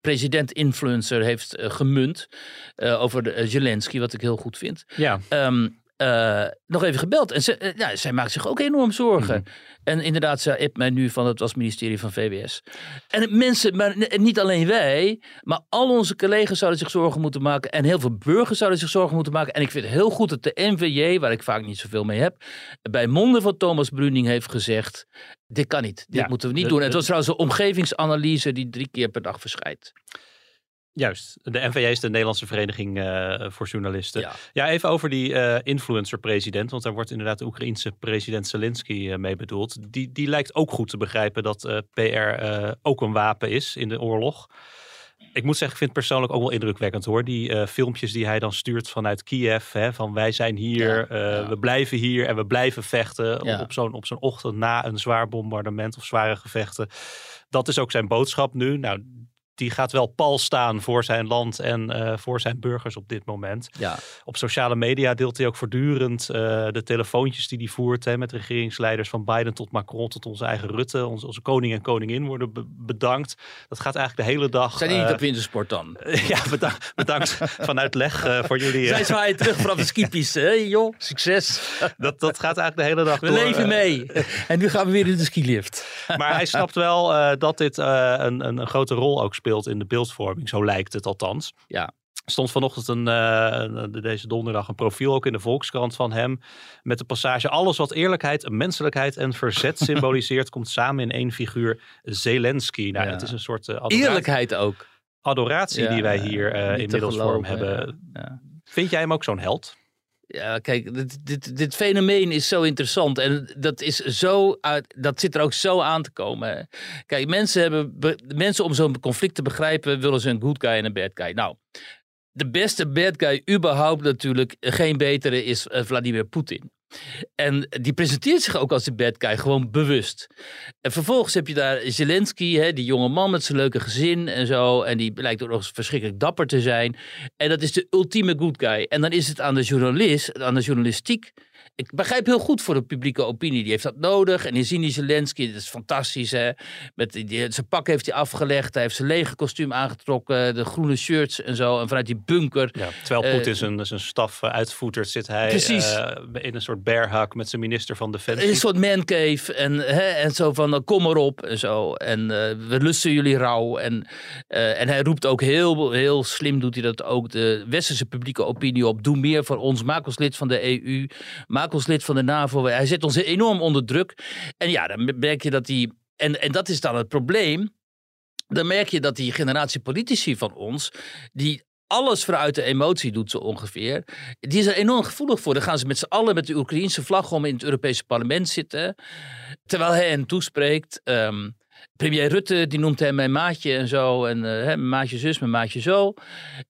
president-influencer heeft eh, gemunt eh, over de, eh, Zelensky, wat ik heel goed vind. Ja, Ehm, eh, nog even gebeld. En ze, eh, ja, zij maakt zich ook enorm zorgen. En inderdaad, ze appt mij nu van het was ministerie van VWS. En mensen, maar niet alleen wij, maar al onze collega's zouden zich zorgen moeten maken. En heel veel burgers zouden zich zorgen moeten maken. En ik vind het heel goed dat de NVJ, waar ik vaak niet zoveel mee heb, bij monden van Thomas Bruning heeft gezegd: dit kan niet, dit Ja, moeten we niet de- doen. En het was trouwens een omgevingsanalyse die drie keer per dag verschijnt. Juist. De NVJ is de Nederlandse Vereniging eh, voor Journalisten. Ja. Ja, even over die eh, influencer-president. Want daar wordt inderdaad de Oekraïense president Zelensky eh, mee bedoeld. Die, die lijkt ook goed te begrijpen dat PR ook een wapen is in de oorlog. Ik moet zeggen, ik vind het persoonlijk ook wel indrukwekkend hoor. Die filmpjes die hij dan stuurt vanuit Kiev. Hè, van wij zijn hier, Ja, ja. we blijven hier en we blijven vechten. Op zo'n op zo'n ochtend na een zwaar bombardement of zware gevechten. Dat is ook zijn boodschap nu. Nou, die gaat wel pal staan voor zijn land en eh, voor zijn burgers op dit moment. Ja. Op sociale media deelt hij ook voortdurend eh, de telefoontjes die hij voert hè, met regeringsleiders van Biden tot Macron tot onze eigen Rutte. Onze, onze koning en koningin worden be- bedankt. Dat gaat eigenlijk de hele dag. Zijn die niet eh, op wintersport dan? ja, bedankt, bedankt vanuit leg eh, voor jullie. Zij zwaaien terug vanaf de skipiste. Hé joh, succes. dat, dat gaat eigenlijk de hele dag We door. leven eh, mee. En nu gaan we weer in de skilift. Maar hij snapt wel dat dit een, een, een grote rol ook speelt in de beeldvorming. Zo lijkt het althans. Ja. Stond vanochtend een, eh, een- deze donderdag een profiel ook in de Volkskrant van hem. Met de passage: Alles wat eerlijkheid, menselijkheid en verzet symboliseert, komt samen in één figuur. Zelensky. Nou, Ja. het is een soort eh, adoratie, Eerlijkheid ook. adoratie Ja, die wij hier eh, inmiddels geloven, hebben. Ja. Vind jij hem ook zo'n held? Ja, kijk, dit, dit, dit fenomeen is zo interessant. En dat, is zo uit, dat zit er ook zo aan te komen. Kijk, mensen, hebben, be- mensen om zo'n conflict te begrijpen, willen ze een good guy en een bad guy. Nou, de beste bad guy überhaupt natuurlijk, geen betere, is eh, Vladimir Poetin. En die presenteert zich ook als de bad guy, gewoon bewust. En vervolgens heb je daar Zelensky, hè, die jonge man met zijn leuke gezin en zo. En die lijkt ook nog eens verschrikkelijk dapper te zijn. En dat is de ultieme good guy. En dan is het aan de journalist, aan de journalistiek. Ik begrijp heel goed voor de publieke opinie. Die heeft dat nodig. En die zien die Zelensky, dat is fantastisch. Hè? Met die, zijn pak heeft hij afgelegd. Hij heeft zijn legerkostuum aangetrokken. De groene shirts en zo. En vanuit die bunker. Ja, terwijl Eh, Poetin zijn, zijn staf eh, uitvoetert, zit hij Precies. eh, in een soort bearhug met zijn minister van Defensie. een soort mancave. En, hè, en zo van, eh, kom maar op. En zo. En we lusten jullie rouw. En, en hij roept ook heel, heel slim, doet hij dat ook, de westerse publieke opinie op. Doe meer voor ons. Maak ons lid van de EU. Maak lid van de NAVO. Hij zet ons enorm onder druk. En ja, dan merk je dat hij... En, en dat is dan het probleem. Dan merk je dat die generatie politici van ons... die alles vanuit de emotie doet zo ongeveer. Die is er enorm gevoelig voor. Dan gaan ze met z'n allen met de Oekraïnse vlag om in het Europese parlement zitten. Terwijl hij hen toespreekt. ehm, premier Rutte die noemt hem mijn maatje en zo. En eh, hè, mijn maatje zus, mijn maatje zo.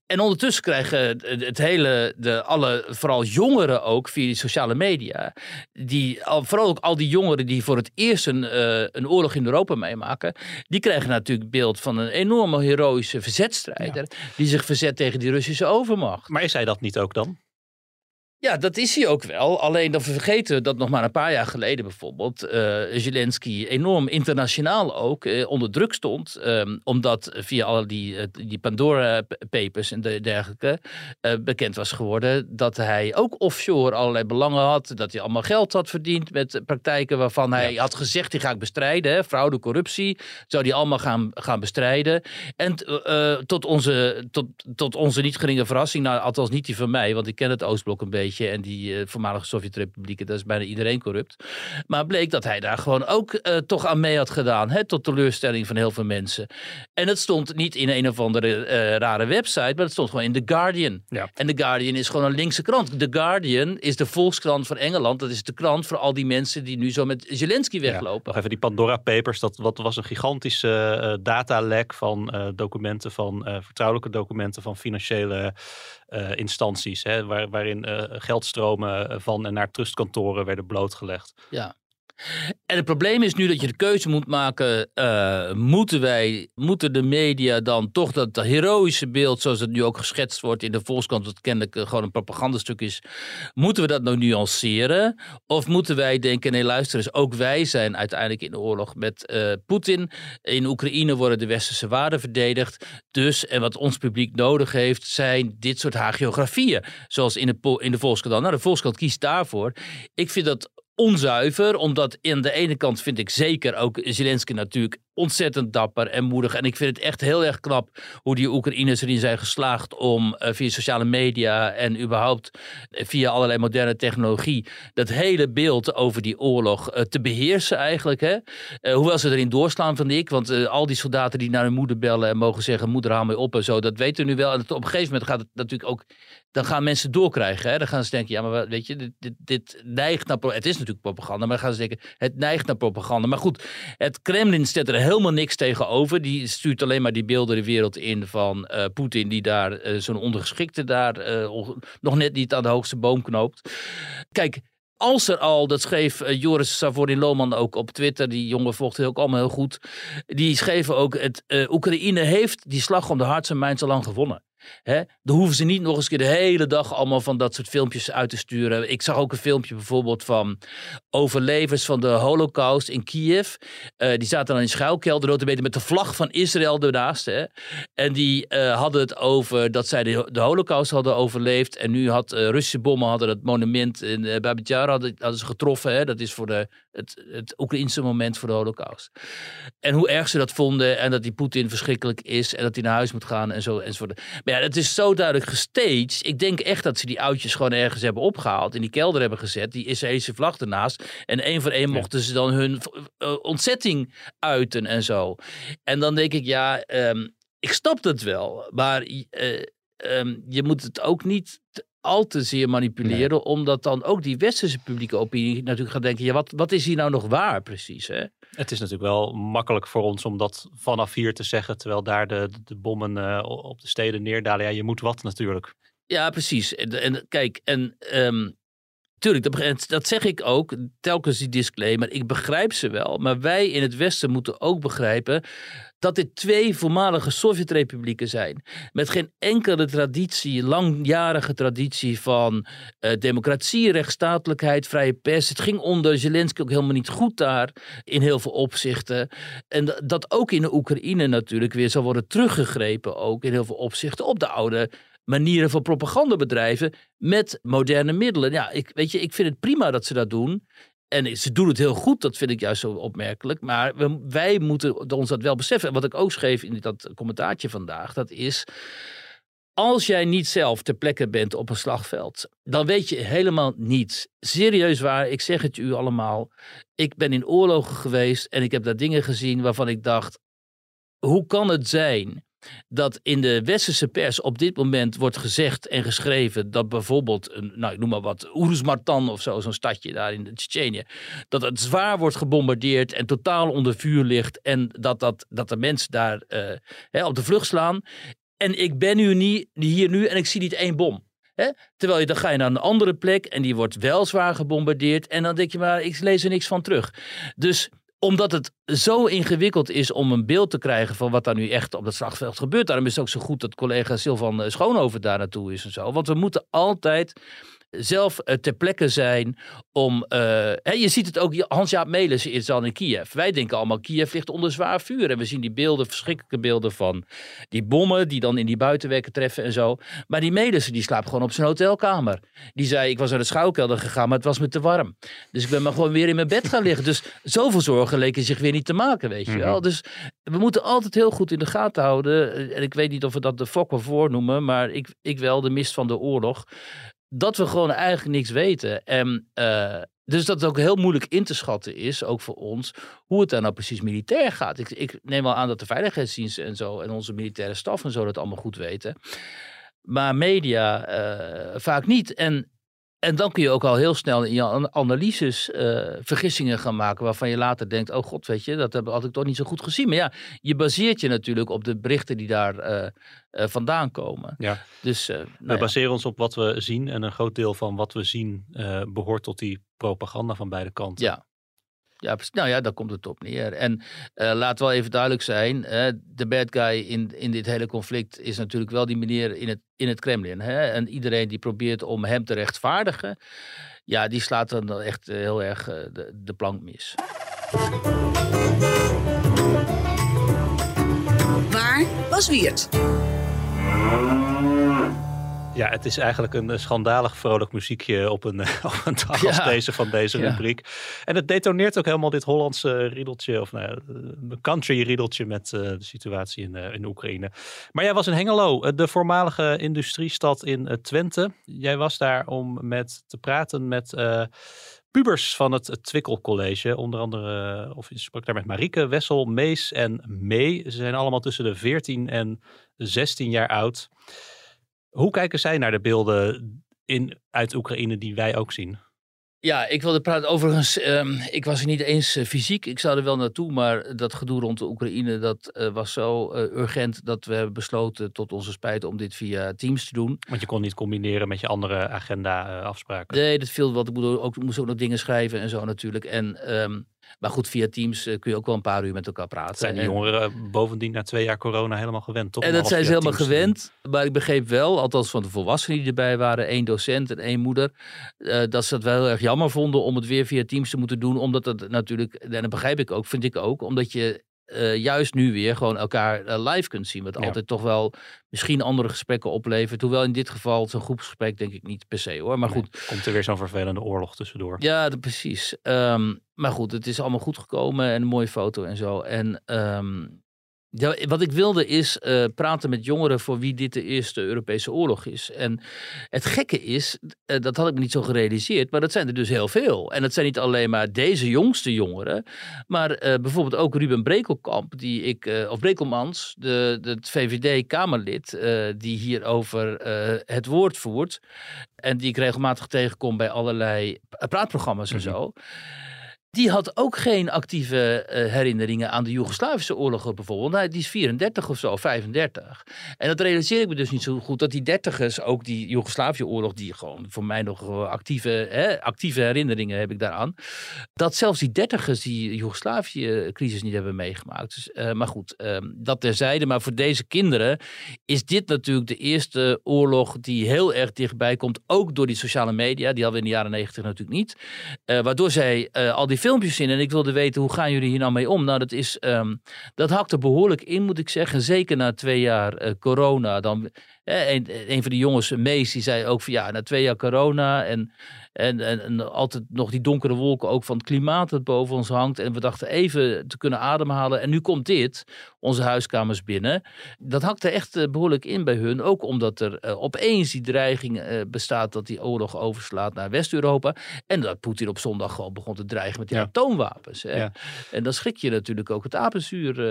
En ondertussen krijgen het, hele, de, alle, vooral jongeren ook via die sociale media. Die, al, vooral ook al die jongeren die voor het eerst een, eh, een oorlog in Europa meemaken. Die krijgen natuurlijk beeld van een enorme heroïsche verzetstrijder. Die zich verzet tegen die Russische overmacht. Maar is hij dat niet ook dan? Ja, dat is hij ook wel. Alleen we vergeten dat nog maar een paar jaar geleden bijvoorbeeld uh, Zelensky enorm internationaal ook uh, onder druk stond. Um, omdat via al die, uh, die Pandora papers en de, dergelijke bekend was geworden dat hij ook offshore allerlei belangen had. Dat hij allemaal geld had verdiend met praktijken waarvan hij had gezegd die ga ik bestrijden. Hè, fraude, corruptie, zou die allemaal gaan, gaan bestrijden. En tot, onze, tot, tot onze niet geringe verrassing, nou althans niet die van mij, want ik ken het Oostblok een beetje en die uh, voormalige Sovjet-republieken, dat is bijna iedereen corrupt. Maar bleek dat hij daar gewoon ook uh, toch aan mee had gedaan, hè, tot teleurstelling van heel veel mensen. En het stond niet in een of andere uh, rare website, maar het stond gewoon in The Guardian. Ja. En The Guardian is gewoon een linkse krant. The Guardian is de volkskrant van Engeland. Dat is de krant voor al die mensen die nu zo met Zelensky weglopen. Ja, even die Pandora Papers, dat wat was een gigantische datalek van documenten, van vertrouwelijke documenten van financiële uh, instanties, hè, waar, waarin uh, geldstromen van en naar trustkantoren werden blootgelegd. Ja. En het probleem is nu dat je de keuze moet maken: uh, moeten wij, moeten de media dan toch dat heroïsche beeld, zoals het nu ook geschetst wordt in de Volkskrant, wat kennelijk gewoon een propagandastuk is, moeten we dat nou nuanceren? Of moeten wij denken: nee, luister eens, ook wij zijn uiteindelijk in de oorlog met uh, Poetin. In Oekraïne worden de westerse waarden verdedigd. Dus, en wat ons publiek nodig heeft, zijn dit soort hagiografieën. Zoals in de, in de Volkskrant. Nou, de Volkskrant kiest daarvoor. Ik vind dat onzuiver. Omdat in de ene kant vind ik zeker ook Zelensky natuurlijk ontzettend dapper en moedig. En ik vind het echt heel erg knap hoe die Oekraïners erin zijn geslaagd om uh, via sociale media en überhaupt uh, via allerlei moderne technologie dat hele beeld over die oorlog uh, te beheersen eigenlijk. Hè? hoewel ze erin doorslaan, vind ik. Want al die soldaten die naar hun moeder bellen en mogen zeggen moeder haal mij op en zo, dat weten we nu wel. En op een gegeven moment gaat het natuurlijk ook, dan gaan mensen doorkrijgen. Hè? Dan gaan ze denken, ja maar weet je, dit, dit, dit neigt naar, het is natuurlijk propaganda, maar dan gaan ze denken, het neigt naar propaganda. Maar goed, het Kremlin zet er helemaal niks tegenover. Die stuurt alleen maar die beelden de wereld in van uh, Poetin die daar uh, zo'n ondergeschikte daar uh, nog net niet aan de hoogste boom knoopt. Kijk, als er al, dat schreef Joris Savorin Lohman ook op Twitter, die jongen volgt ook allemaal heel goed. Die schreven ook: het, Oekraïne heeft die slag om de hart en mijns al lang gewonnen. Hè? Dan hoeven ze niet nog eens keer de hele dag allemaal van dat soort filmpjes uit te sturen. Ik zag ook een filmpje bijvoorbeeld van overlevers van de Holocaust in Kiev. Uh, die zaten dan in schuilkelder, met de vlag van Israël ernaast. Hè? En die uh, hadden het over dat zij de, de Holocaust hadden overleefd. En nu had uh, Russische bommen hadden dat monument in uh, Babitjar hadden, hadden ze getroffen. Hè? Dat is voor de, het, het Oekraïnse moment voor de Holocaust. En hoe erg ze dat vonden. En dat die Poetin verschrikkelijk is. En dat hij naar huis moet gaan en zo enzovoort. Maar ja, het is zo duidelijk gestaged. Ik denk echt dat ze die oudjes gewoon ergens hebben opgehaald. In die kelder hebben gezet. Die Israëlische vlag ernaast. En één voor één mochten ze dan hun uh, ontzetting uiten en zo. En dan denk ik, ja, um, ik snap dat wel. Maar uh, um, je moet het ook niet al te zeer manipuleren. Nee. Omdat dan ook die westerse publieke opinie natuurlijk gaat denken. Ja, wat, wat is hier nou nog waar precies? Hè? Het is natuurlijk wel makkelijk voor ons om dat vanaf hier te zeggen. Terwijl daar de, de bommen uh, op de steden neerdalen. Ja, je moet wat natuurlijk. Ja, precies. En, en kijk, en um, Tuurlijk, dat, dat, zeg ik ook, telkens die disclaimer. Ik begrijp ze wel, maar wij in het Westen moeten ook begrijpen dat dit twee voormalige Sovjet-republieken zijn. Met geen enkele traditie, langjarige traditie van uh, democratie, rechtsstatelijkheid, vrije pers. Het ging onder Zelensky ook helemaal niet goed daar in heel veel opzichten. En dat ook in de Oekraïne natuurlijk weer zal worden teruggegrepen, ook in heel veel opzichten, op de oude manieren van propaganda bedrijven met moderne middelen. Ja, ik, weet je, ik vind het prima dat ze dat doen. En ze doen het heel goed, dat vind ik juist zo opmerkelijk. Maar wij moeten ons dat wel beseffen. En wat ik ook schreef in dat commentaartje vandaag, dat is. Als jij niet zelf ter plekke bent op een slagveld, dan weet je helemaal niets. Serieus waar, ik zeg het u allemaal. Ik ben in oorlogen geweest en ik heb daar dingen gezien waarvan ik dacht: hoe kan het zijn dat in de westerse pers op dit moment wordt gezegd en geschreven dat bijvoorbeeld, nou ik noem maar wat, Uruzmartan of zo, zo'n stadje daar in Tsjetsjenië, dat het zwaar wordt gebombardeerd en totaal onder vuur ligt en dat, dat, dat de mensen daar uh, hè, op de vlucht slaan. En ik ben nu niet, hier nu en ik zie niet één bom. Hè? Terwijl je, dan ga je naar een andere plek en die wordt wel zwaar gebombardeerd en dan denk je maar, ik lees er niks van terug. Dus omdat het zo ingewikkeld is om een beeld te krijgen van wat daar nu echt op dat slagveld gebeurt. Daarom is het ook zo goed dat collega Silvan Schoonhoven daar naartoe is en zo. Want we moeten altijd zelf uh, ter plekke zijn om... Hè, je ziet het ook, Hans-Jaap Melissen is al in Kiev. Wij denken allemaal, Kiev ligt onder zwaar vuur. En we zien die beelden, verschrikkelijke beelden van die bommen die dan in die buitenwerken treffen en zo. Maar die Melissen, die slaapt gewoon op zijn hotelkamer. Die zei, ik was naar de schouwkelder gegaan, maar het was me te warm. Dus ik ben maar gewoon weer in mijn bed gaan liggen. Dus zoveel zorgen leken zich weer niet te maken, weet je wel. Mhm. Dus we moeten altijd heel goed in de gaten houden. En ik weet niet of we dat de fokken voornoemen, maar ik, ik wel, de mist van de oorlog. Dat we gewoon eigenlijk niks weten. En uh, dus dat het ook heel moeilijk in te schatten is, ook voor ons, hoe het daar nou precies militair gaat. Ik, ik neem wel aan dat de veiligheidsdiensten en zo en onze militaire staf en zo dat allemaal goed weten. Maar media uh, vaak niet. En en dan kun je ook al heel snel in je analyses uh, vergissingen gaan maken. waarvan je later denkt: oh god, weet je, dat heb ik toch niet zo goed gezien. Maar ja, je baseert je natuurlijk op de berichten die daar uh, uh, vandaan komen. Ja. Dus, we nou baseren ons op wat we zien. En een groot deel van wat we zien behoort tot die propaganda van beide kanten. Ja, ja, nou ja, daar komt het op neer. En uh, laat wel even duidelijk zijn, de bad guy in, in dit hele conflict is natuurlijk wel die meneer in het, in het Kremlin. Hè? En iedereen die probeert om hem te rechtvaardigen, ja, die slaat dan echt eh, heel erg uh, de, de plank mis. Waar was Wiert? Ja, het is eigenlijk een eh, schandalig vrolijk muziekje op een, op een dag als deze van deze rubriek. En het detoneert ook helemaal dit Hollandse riedeltje, of nou, een country riedeltje met uh, de situatie in, uh, in Oekraïne. Maar jij was in Hengelo, de voormalige industriestad in Twente. Jij was daar om met te praten met pubers van het, het Twikkel College. Onder andere, of je sprak daar met Marieke, Wessel, Mees en Mee. Ze zijn allemaal tussen de 14 en 16 jaar oud. Hoe kijken zij naar de beelden in, uit Oekraïne die wij ook zien? Ja, ik wilde praten. Overigens, um, ik was er niet eens uh, fysiek. Ik zou er wel naartoe, maar dat gedoe rond de Oekraïne, dat uh, was zo uh, urgent dat we hebben besloten, tot onze spijt, om dit via Teams te doen. Want je kon niet combineren met je andere agenda-afspraken. nee, dat viel wat. Ik moest ook, moest ook nog dingen schrijven en zo natuurlijk. En um, maar goed, via Teams eh, kun je ook wel een paar uur met elkaar praten. Zijn de jongeren bovendien na twee jaar corona helemaal gewend, toch? En dat zijn ze helemaal gewend. Maar ik begreep wel, althans van de volwassenen die erbij waren, één docent en één moeder, uh, dat ze het wel heel erg jammer vonden om het weer via Teams te moeten doen. Omdat het natuurlijk, en dat begrijp ik ook, vind ik ook, omdat je uh, juist nu weer gewoon elkaar uh, live kunt zien. Wat ja. altijd toch wel misschien andere gesprekken oplevert. Hoewel in dit geval zo'n groepsgesprek denk ik niet per se hoor. Maar nee, goed. Komt er weer zo'n vervelende oorlog tussendoor. Ja, dat, precies. Um, maar goed, het is allemaal goed gekomen en een mooie foto en zo. En um, ja, wat ik wilde is uh, praten met jongeren voor wie dit de eerste Europese oorlog is. En het gekke is, uh, dat had ik me niet zo gerealiseerd, maar dat zijn er dus heel veel. En dat zijn niet alleen maar deze jongste jongeren, maar uh, bijvoorbeeld ook Ruben Brekelkamp, die ik, of Brekelmans, de, de VVD-Kamerlid, die hier over het woord voert. En die ik regelmatig tegenkom bij allerlei praatprogramma's en mm -hmm. zo. Die had ook geen actieve uh, herinneringen aan de Joegoslavische oorlogen bijvoorbeeld. Nou, die is 34 of zo, 35. En dat realiseer ik me dus niet zo goed. Dat die dertigers, ook die Joegoslavische oorlog, die gewoon voor mij nog actieve, hè, actieve herinneringen heb ik daaraan. Dat zelfs die dertigers die Joegoslavische crisis niet hebben meegemaakt. Dus, maar goed, uh, dat terzijde. Maar voor deze kinderen is dit natuurlijk de eerste oorlog die heel erg dichtbij komt. Ook door die sociale media. Die hadden we in de jaren negentig natuurlijk niet. Waardoor zij al die filmpjes in en ik wilde weten hoe gaan jullie hier nou mee om? Nou, dat, is, um, dat hakt er behoorlijk in, moet ik zeggen. Zeker na twee jaar uh, corona. Dan, eh, een, een, van de jongens, Mees, die zei ook van ja, na twee jaar corona en en, en, en, altijd nog die donkere wolken ook van het klimaat dat boven ons hangt. En we dachten even te kunnen ademhalen. En nu komt dit, onze huiskamers binnen. Dat hakte echt uh, behoorlijk in bij hun. Ook omdat er uh, opeens die dreiging uh, bestaat dat die oorlog overslaat naar West-Europa. En dat Poetin op zondag gewoon begon te dreigen met die ja. atoomwapens. Hè. Ja. En dan schrik je natuurlijk ook het apenzuur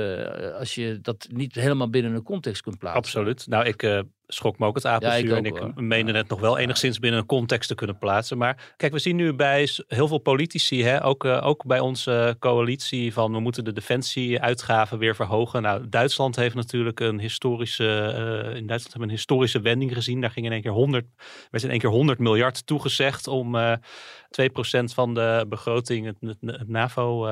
als je dat niet helemaal binnen een context kunt plaatsen. Absoluut. Nou, ik schrok me ook het apenzuur. Ja, en ik meende het nog wel enigszins binnen een context te kunnen plaatsen. Maar kijk, we zien nu bij heel veel politici, hè, ook, uh, ook bij onze coalitie, van we moeten de defensieuitgaven weer verhogen. Nou, Duitsland heeft natuurlijk een historische, uh, in Duitsland hebben een historische wending gezien. Daar ging in één keer 100, werd in één keer 100 miljard toegezegd om uh, eh, 2% van de begroting, het, het, het NAVO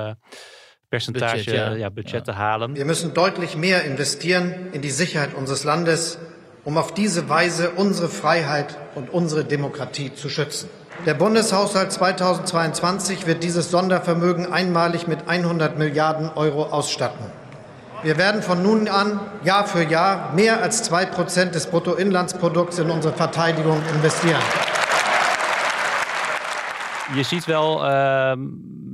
percentage, budget, ja. Ja, budget ja. te halen. We moeten deutlich meer investeren in die Sicherheit unseres Landes um auf diese Weise unsere Freiheit und unsere Demokratie zu schützen. Der Bundeshaushalt 2022 wird dieses Sondervermögen einmalig mit 100 Milliarden Euro ausstatten. Wir werden von nun an Jahr für Jahr mehr als zwei Prozent des Bruttoinlandsprodukts in unsere Verteidigung investieren. Je ziet wel uh,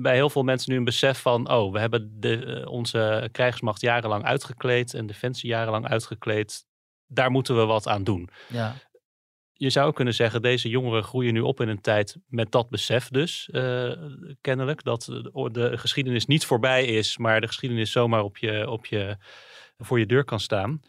bij heel veel mensen nu een besef van: oh, we hebben de, uh, onze krijgsmacht jarenlang uitgekleed en defensie jarenlang uitgekleed. Daar moeten we wat aan doen. Ja. Je zou kunnen zeggen, deze jongeren groeien nu op in een tijd met dat besef dus, uh, kennelijk. Dat de geschiedenis niet voorbij is, maar de geschiedenis zomaar op je, op je, voor je deur kan staan.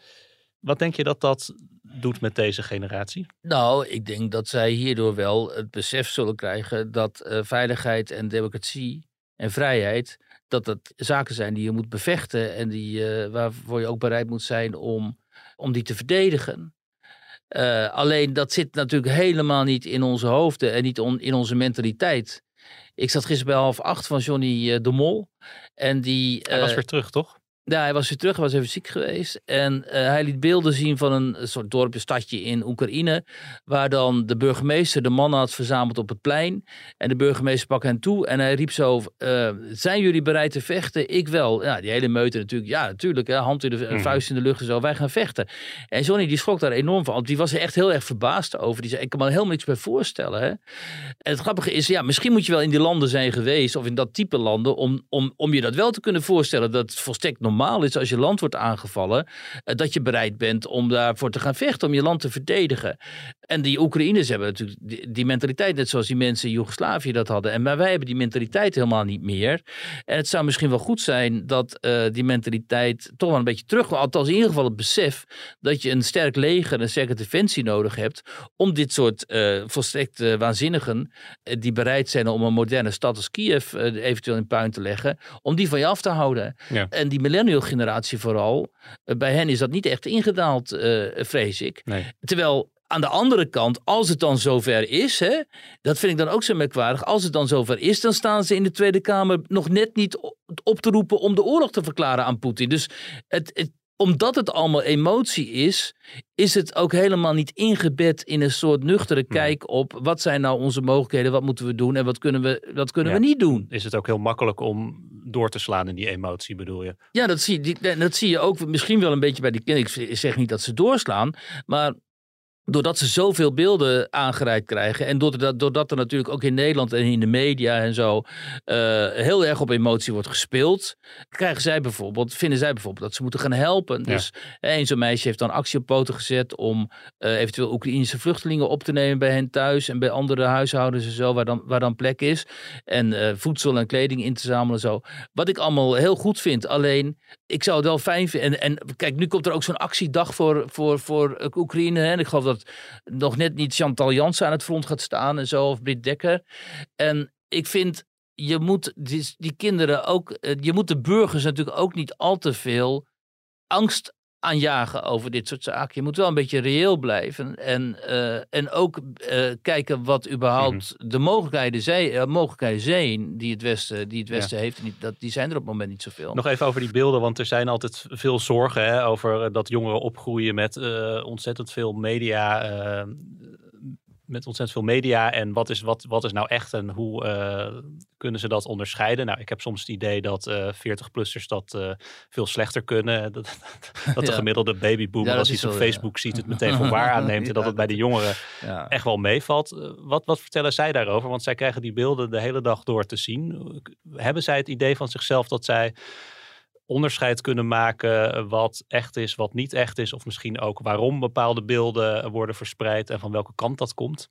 Wat denk je dat dat doet met deze generatie? Nou, ik denk dat zij hierdoor wel het besef zullen krijgen dat uh, veiligheid en democratie en vrijheid, dat dat zaken zijn die je moet bevechten en die, uh, waarvoor je ook bereid moet zijn om, om die te verdedigen. Uh, alleen dat zit natuurlijk helemaal niet in onze hoofden en niet on, in onze mentaliteit. Ik zat gisteren bij half acht van Johnny de Mol. En die, Hij was weer terug, toch? Ja, hij was weer terug, hij was even ziek geweest. En uh, hij liet beelden zien van een, soort dorpje, stadje in Oekraïne. Waar dan de burgemeester de mannen had verzameld op het plein. En de burgemeester pakte hen toe en hij riep zo: uh, Zijn jullie bereid te vechten? Ik wel. Ja, die hele meute natuurlijk. Ja, natuurlijk. Hè, hand in de mm. vuist in de lucht en zo. Wij gaan vechten. En Johnny die schrok daar enorm van. Die was er echt heel erg verbaasd over. Die zei: Ik kan me helemaal niks bij voorstellen. Hè? En het grappige is, ja, misschien moet je wel in die landen zijn geweest. Of in dat type landen. Om, om, om je dat wel te kunnen voorstellen. Dat het volstrekt normaal normaal is als je land wordt aangevallen, dat je bereid bent om daarvoor te gaan vechten, om je land te verdedigen. En die Oekraïners hebben natuurlijk die, die mentaliteit, net zoals die mensen in Joegoslavië dat hadden. En maar wij hebben die mentaliteit helemaal niet meer. En het zou misschien wel goed zijn dat uh, die mentaliteit toch wel een beetje terug, althans in ieder geval het besef dat je een sterk leger, een sterke defensie nodig hebt om dit soort uh, volstrekt uh, waanzinnigen, die bereid zijn om een moderne stad als Kiev eventueel in puin te leggen, om die van je af te houden. Ja. En die millennial generatie vooral, bij hen is dat niet echt ingedaald, vrees ik. Nee. Terwijl aan de andere kant, als het dan zover is, hè, dat vind ik dan ook zo merkwaardig. Als het dan zover is, dan staan ze in de Tweede Kamer nog net niet op te roepen om de oorlog te verklaren aan Poetin. Dus het, het, omdat het allemaal emotie is, is het ook helemaal niet ingebed in een soort nuchtere kijk op wat zijn nou onze mogelijkheden, wat moeten we doen en wat kunnen we, wat kunnen ja. we niet doen. Is het ook heel makkelijk om door te slaan in die emotie, bedoel je? Ja, dat zie, dat zie je ook misschien wel een beetje bij die kinderen. Ik zeg niet dat ze doorslaan, maar doordat ze zoveel beelden aangereikt krijgen. En doordat, doordat er natuurlijk ook in Nederland en in de media en zo. Uh, heel erg op emotie wordt gespeeld. Krijgen zij bijvoorbeeld, vinden zij bijvoorbeeld dat ze moeten gaan helpen. Ja. Dus een zo'n meisje heeft dan actie op poten gezet. om uh, eventueel Oekraïnse vluchtelingen op te nemen bij hen thuis. en bij andere huishoudens en zo, waar dan, waar dan plek is. En uh, voedsel en kleding in te zamelen en zo. Wat ik allemaal heel goed vind. Alleen, ik zou het wel fijn vinden. En, en kijk, nu komt er ook zo'n actiedag voor, voor, voor Oekraïne. En ik geloof dat nog net niet Chantal Jansen aan het front gaat staan en zo, of Britt Dekker. En ik vind, je moet die, die kinderen ook, je moet de burgers natuurlijk ook niet al te veel angst aanjagen over dit soort zaken. Je moet wel een beetje reëel blijven. En, uh, en ook uh, kijken wat überhaupt mm -hmm. de mogelijkheden, zij, uh, mogelijkheden zijn die het Westen, die het Westen ja. heeft. En die, dat, die zijn er op het moment niet zoveel. Nog even over die beelden, want er zijn altijd veel zorgen hè, over dat jongeren opgroeien met ontzettend veel media met ontzettend veel media. En wat is, wat, wat is nou echt en hoe uh, kunnen ze dat onderscheiden? Nou, ik heb soms het idee dat uh, 40-plussers dat uh, veel slechter kunnen. Dat, dat de gemiddelde babyboomer, ja, als hij op Facebook ja. ziet, het meteen voor waar aanneemt. En dat het bij de jongeren echt wel meevalt. wat, wat vertellen zij daarover? Want zij krijgen die beelden de hele dag door te zien. Hebben zij het idee van zichzelf dat zij onderscheid kunnen maken wat echt is, wat niet echt is. Of misschien ook waarom bepaalde beelden worden verspreid en van welke kant dat komt.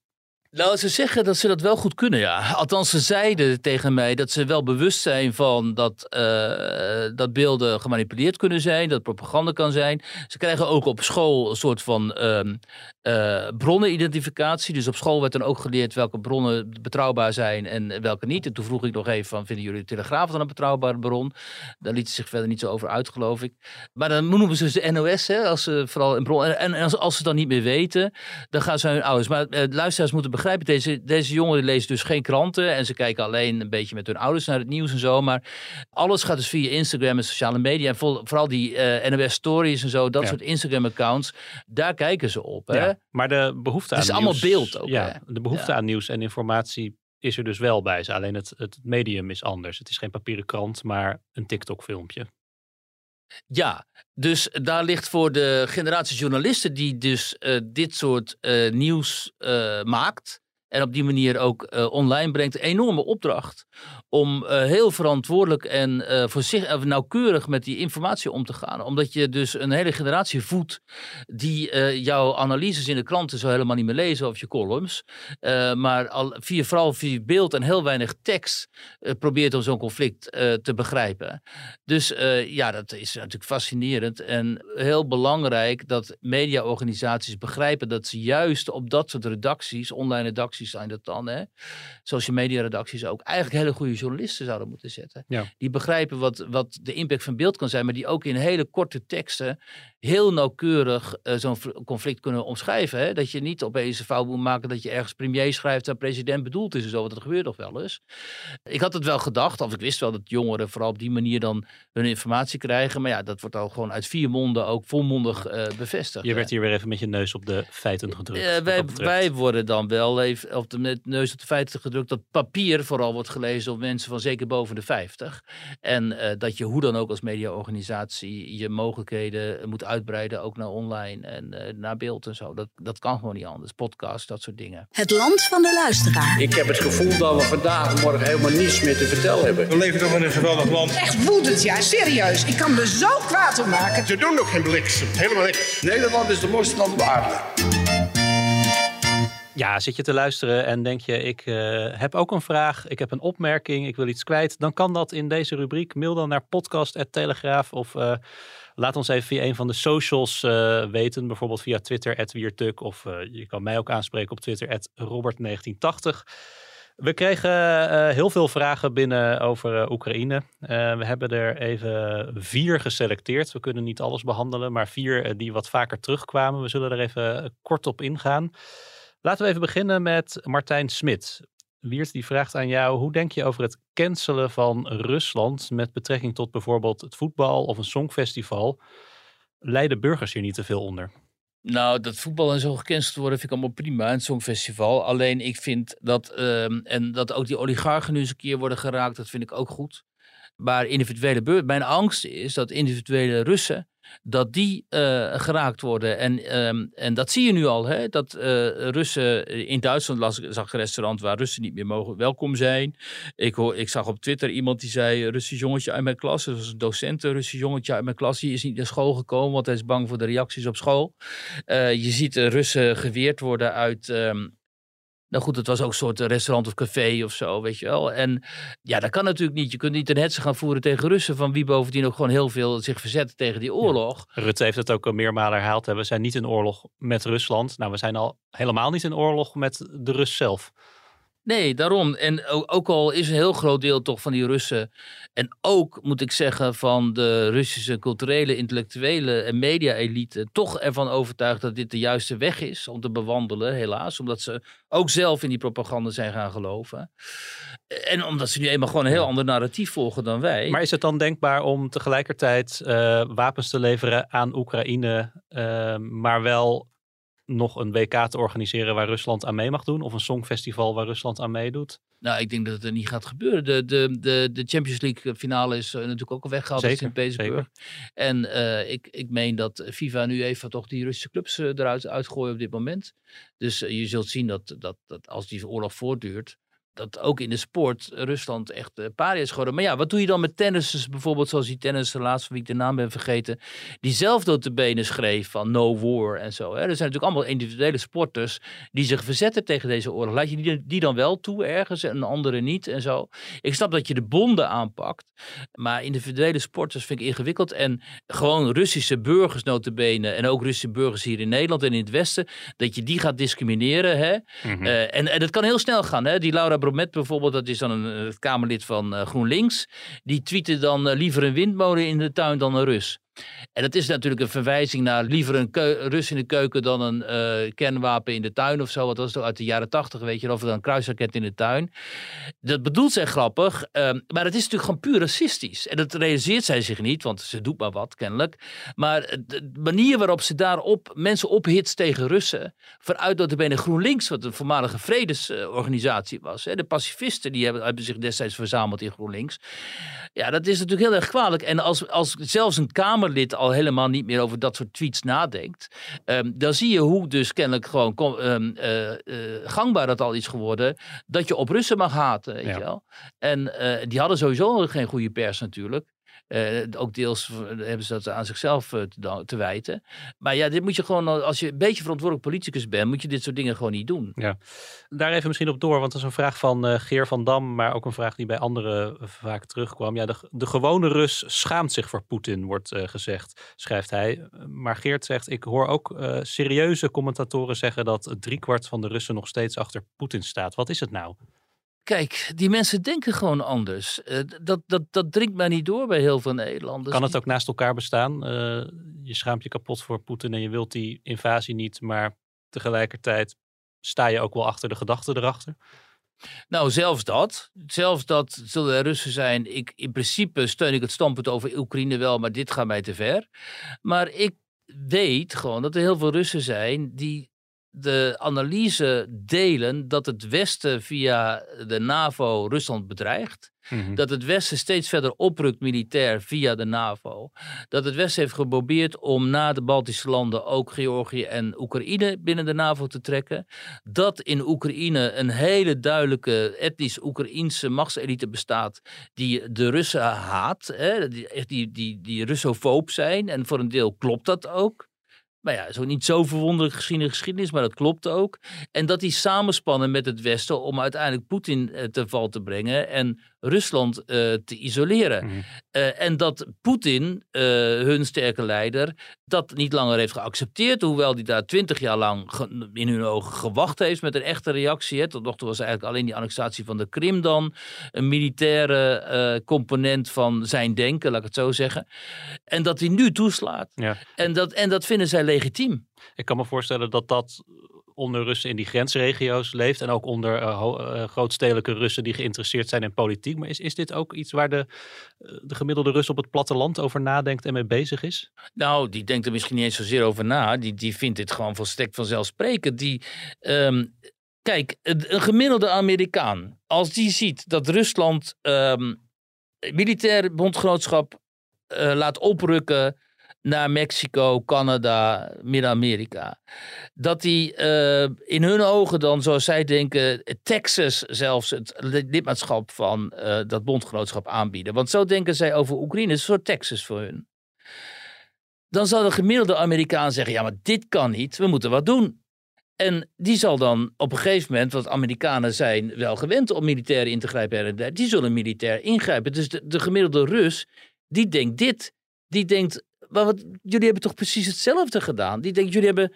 Nou, ze zeggen dat ze dat wel goed kunnen, ja. Althans, ze zeiden tegen mij dat ze wel bewust zijn van dat, uh, dat beelden gemanipuleerd kunnen zijn, dat propaganda kan zijn. Ze krijgen ook op school een soort van uh, uh, bronnenidentificatie. Dus op school werd dan ook geleerd welke bronnen betrouwbaar zijn en welke niet. En toen vroeg ik nog even van, vinden jullie de Telegraaf dan een betrouwbare bron? Daar liet ze zich verder niet zo over uit, geloof ik. Maar dan noemen ze de NOS, hè, als ze vooral een bron... En, als, als, ze dan niet meer weten, dan gaan ze hun ouders... Maar luisteraars moeten begrijpen begrijp. Deze, deze jongeren lezen dus geen kranten. En ze kijken alleen een beetje met hun ouders naar het nieuws en zo. Maar alles gaat dus via Instagram en sociale media. En vooral die uh, NOS Stories en zo. Dat soort Instagram-accounts. Daar kijken ze op. Hè? Ja, maar de behoefte aan Het is allemaal beeld ook. Ja, de behoefte aan nieuws en informatie is er dus wel bij ze. Alleen het, het medium is anders. Het is geen papieren krant, maar een TikTok-filmpje. Ja, dus daar ligt voor de generatie journalisten die dus uh, dit soort uh, nieuws uh, maakt en op die manier ook uh, online brengt, een enorme opdracht om uh, heel verantwoordelijk en uh, voorzichtig, nauwkeurig met die informatie om te gaan. Omdat je dus een hele generatie voedt die jouw analyses in de kranten zo helemaal niet meer lezen of je columns. maar al via, vooral via beeld en heel weinig tekst probeert om zo'n conflict te begrijpen. Dus ja, dat is natuurlijk fascinerend en heel belangrijk dat mediaorganisaties begrijpen dat ze juist op dat soort redacties, online redacties, zijn dat dan, hè? social media redacties ook, eigenlijk hele goede journalisten zouden moeten zetten. Die begrijpen wat, wat de impact van beeld kan zijn, maar die ook in hele korte teksten heel nauwkeurig uh, zo'n conflict kunnen omschrijven. Hè? Dat je niet opeens een fout moet maken dat je ergens premier schrijft en president bedoeld is en zo, want dat gebeurt nog wel eens. Ik had het wel gedacht, of ik wist wel dat jongeren vooral op die manier dan hun informatie krijgen, maar ja, dat wordt al gewoon uit vier monden ook volmondig uh, bevestigd. Je werd hier weer even met je neus op de feiten gedrukt. Uh, wij, wij worden dan wel even op de neus op de feiten gedrukt dat papier vooral wordt gelezen door mensen van zeker boven de 50. En dat je hoe dan ook als mediaorganisatie je mogelijkheden moet uitbreiden, ook naar online en uh, naar beeld en zo. Dat, dat kan gewoon niet anders. Podcast, dat soort dingen. Het land van de luisteraar. Ik heb het gevoel dat we vandaag en morgen helemaal niets meer te vertellen hebben. We leven toch in een geweldig land. Echt woedend, ja, serieus. Ik kan me zo kwaad om maken. Ze doen nog geen bliksem, helemaal niks. Nederland is de mooiste land op aarde. Ja, zit je te luisteren en denk je, ik uh, heb ook een vraag, ik heb een opmerking, ik wil iets kwijt. Dan kan dat in deze rubriek. Mail dan naar podcast.telegraaf of uh, laat ons even via een van de socials uh, weten. Bijvoorbeeld via Twitter, Wiertuk. Of je kan mij ook aanspreken op Twitter, Robert1980. We kregen heel veel vragen binnen over Oekraïne. we hebben er even vier geselecteerd. We kunnen niet alles behandelen, maar vier die wat vaker terugkwamen. We zullen er even kort op ingaan. Laten we even beginnen met Martijn Smit. Wiert die vraagt aan jou, hoe denk je over het cancelen van Rusland met betrekking tot bijvoorbeeld het voetbal of een songfestival? Leiden burgers hier niet te veel onder? Nou, dat voetbal en zo gecanceld worden vind ik allemaal prima. Het Songfestival. Alleen ik vind dat, uh, en dat ook die oligarchen nu eens een keer worden geraakt, dat vind ik ook goed. Maar individuele burgers, mijn angst is dat individuele Russen dat die uh, geraakt worden. En, um, en dat zie je nu al, hè? dat uh, Russen in Duitsland las, zag een restaurant waar Russen niet meer mogen welkom zijn. Ik, hoor, ik zag op Twitter iemand die zei: Russisch jongetje uit mijn klas, dat was een docent, een Russisch jongetje uit mijn klas, die is niet naar school gekomen, want hij is bang voor de reacties op school. Je ziet Russen geweerd worden uit. Um, nou goed, het was ook een soort restaurant of café of zo, weet je wel. En ja, dat kan natuurlijk niet. Je kunt niet een hetze gaan voeren tegen Russen, van wie bovendien ook gewoon heel veel zich verzet tegen die oorlog. Ja. Rutte heeft het ook al meermalen herhaald. We zijn niet in oorlog met Rusland. Nou, we zijn al helemaal niet in oorlog met de Rus zelf. Nee, daarom. En ook al is een heel groot deel toch van die Russen. En ook moet ik zeggen van de Russische culturele, intellectuele en media-elite. toch ervan overtuigd dat dit de juiste weg is om te bewandelen, helaas. Omdat ze ook zelf in die propaganda zijn gaan geloven. En omdat ze nu eenmaal gewoon een heel ander narratief volgen dan wij. Maar is het dan denkbaar om tegelijkertijd uh, wapens te leveren aan Oekraïne, uh, maar wel nog een WK te organiseren waar Rusland aan mee mag doen? Of een songfestival waar Rusland aan meedoet? Nou, ik denk dat het er niet gaat gebeuren. De, de, de, de Champions League finale is uh, natuurlijk ook al weggehaald in Sint-Petersburg. En uh, ik, ik meen dat FIFA nu even toch die Russische clubs eruit uitgooien op dit moment. Dus je zult zien dat, dat, dat als die oorlog voortduurt, dat ook in de sport Rusland echt uh, paria is geworden. Maar ja, wat doe je dan met tennissers bijvoorbeeld, zoals die tennisser laatst, van wie ik de naam ben vergeten, die zelf door de benen schreef van no war en zo. Hè? Er zijn natuurlijk allemaal individuele sporters die zich verzetten tegen deze oorlog. Laat je die, die dan wel toe ergens en andere niet en zo. Ik snap dat je de bonden aanpakt, maar individuele sporters vind ik ingewikkeld. En gewoon Russische burgers notabene en ook Russische burgers hier in Nederland en in het Westen, dat je die gaat discrimineren. Hè? Mm-hmm. uh, en, en dat kan heel snel gaan. Hè? Die Laura Bromet bijvoorbeeld, dat is dan een, Kamerlid van uh, GroenLinks. Die tweette dan uh, liever een windmolen in de tuin dan een Rus. En dat is natuurlijk een verwijzing naar liever een Rus in de keuken dan een eh, kernwapen in de tuin of zo. Wat was het uit de jaren tachtig, weet je, of dan een kruisraket in de tuin. Dat bedoelt zij grappig, ehm, maar het is natuurlijk gewoon puur racistisch. En dat realiseert zij zich niet, want ze doet maar wat kennelijk. Maar de manier waarop ze daarop mensen ophitst tegen Russen, vanuit dat er bij GroenLinks, wat een voormalige vredesorganisatie was, hè, de pacifisten die hebben, hebben zich destijds verzameld in GroenLinks. Ja, dat is natuurlijk heel erg kwalijk. En als, als zelfs een Kamerlid al helemaal niet meer over dat soort tweets nadenkt, ehm, dan zie je hoe dus kennelijk gewoon ehm, eh, eh, gangbaar dat al is geworden, dat je op Russen mag haten, weet Ja. je wel. En eh, die hadden sowieso geen goede pers natuurlijk. Eh, ook deels hebben ze dat aan zichzelf eh, te, wijten. Maar ja, dit moet je gewoon, als je een beetje verantwoordelijk politicus bent, moet je dit soort dingen gewoon niet doen. Ja, daar even misschien op door, want dat is een vraag van eh, Geer van Dam, maar ook een vraag die bij anderen eh, vaak terugkwam. Ja, de, gewone Rus schaamt zich voor Poetin, wordt eh, gezegd, schrijft hij. Maar Geert zegt, ik hoor ook eh, serieuze commentatoren zeggen dat driekwart van de Russen nog steeds achter Poetin staat. Wat is het nou? Kijk, die mensen denken gewoon anders. Eh, dat, dat, dat dringt mij niet door bij heel veel Nederlanders. Kan het ook naast elkaar bestaan? Eh, je schaamt je kapot voor Poetin en je wilt die invasie niet, maar tegelijkertijd sta je ook wel achter de gedachte erachter? Nou, zelfs dat. Zelfs dat zullen er Russen zijn. Ik, in principe steun ik het standpunt over Oekraïne wel, maar dit gaat mij te ver. Maar ik weet gewoon dat er heel veel Russen zijn die de analyse delen dat het Westen via de NAVO Rusland bedreigt. Dat het Westen steeds verder oprukt militair via de NAVO. Dat het Westen heeft geprobeerd om na de Baltische landen ook Georgië en Oekraïne binnen de NAVO te trekken. Dat in Oekraïne een hele duidelijke etnisch Oekraïense machtselite bestaat die de Russen haat. Hè, die, die, die, die Russofoob zijn. En voor een deel klopt dat ook. Maar ja, zo niet zo verwonderlijk gezien de geschiedenis, maar dat klopt ook. En dat die samenspannen met het Westen om uiteindelijk Poetin eh, te val te brengen en Rusland eh, te isoleren. Eh, en dat Poetin, eh, hun sterke leider, dat niet langer heeft geaccepteerd. Hoewel hij daar twintig jaar lang in hun ogen gewacht heeft met een echte reactie. Hè. Tot nog toe was eigenlijk alleen die annexatie van de Krim dan een militaire component van zijn denken, laat ik het zo zeggen. En dat hij nu toeslaat. Ja. En, dat, en dat vinden zij legitiem. Ik kan me voorstellen dat dat onder Russen in die grensregio's leeft. En ook onder eh, grootstedelijke Russen die geïnteresseerd zijn in politiek. Maar is, is dit ook iets waar de, eh, de gemiddelde Rus op het platteland over nadenkt en mee bezig is? Nou, die denkt er misschien niet eens zozeer over na. Die, die vindt dit gewoon volstrekt vanzelfsprekend. Die, ehm, kijk, een gemiddelde Amerikaan, als die ziet dat Rusland ehm, militair bondgenootschap laat oprukken naar Mexico, Canada, Midden-Amerika. Dat die eh, in hun ogen dan, zoals zij denken, Texas zelfs het lidmaatschap van eh, dat bondgenootschap aanbieden. Want zo denken zij over Oekraïne. Het is een soort Texas voor hun. Dan zal de gemiddelde Amerikaan zeggen: ja, maar dit kan niet, we moeten wat doen. En die zal dan op een gegeven moment, want Amerikanen zijn wel gewend om militair in te grijpen, die zullen militair ingrijpen. Dus de, de gemiddelde Rus, die denkt dit. Die denkt, maar wat, jullie hebben toch precies hetzelfde gedaan? Die denkt, jullie hebben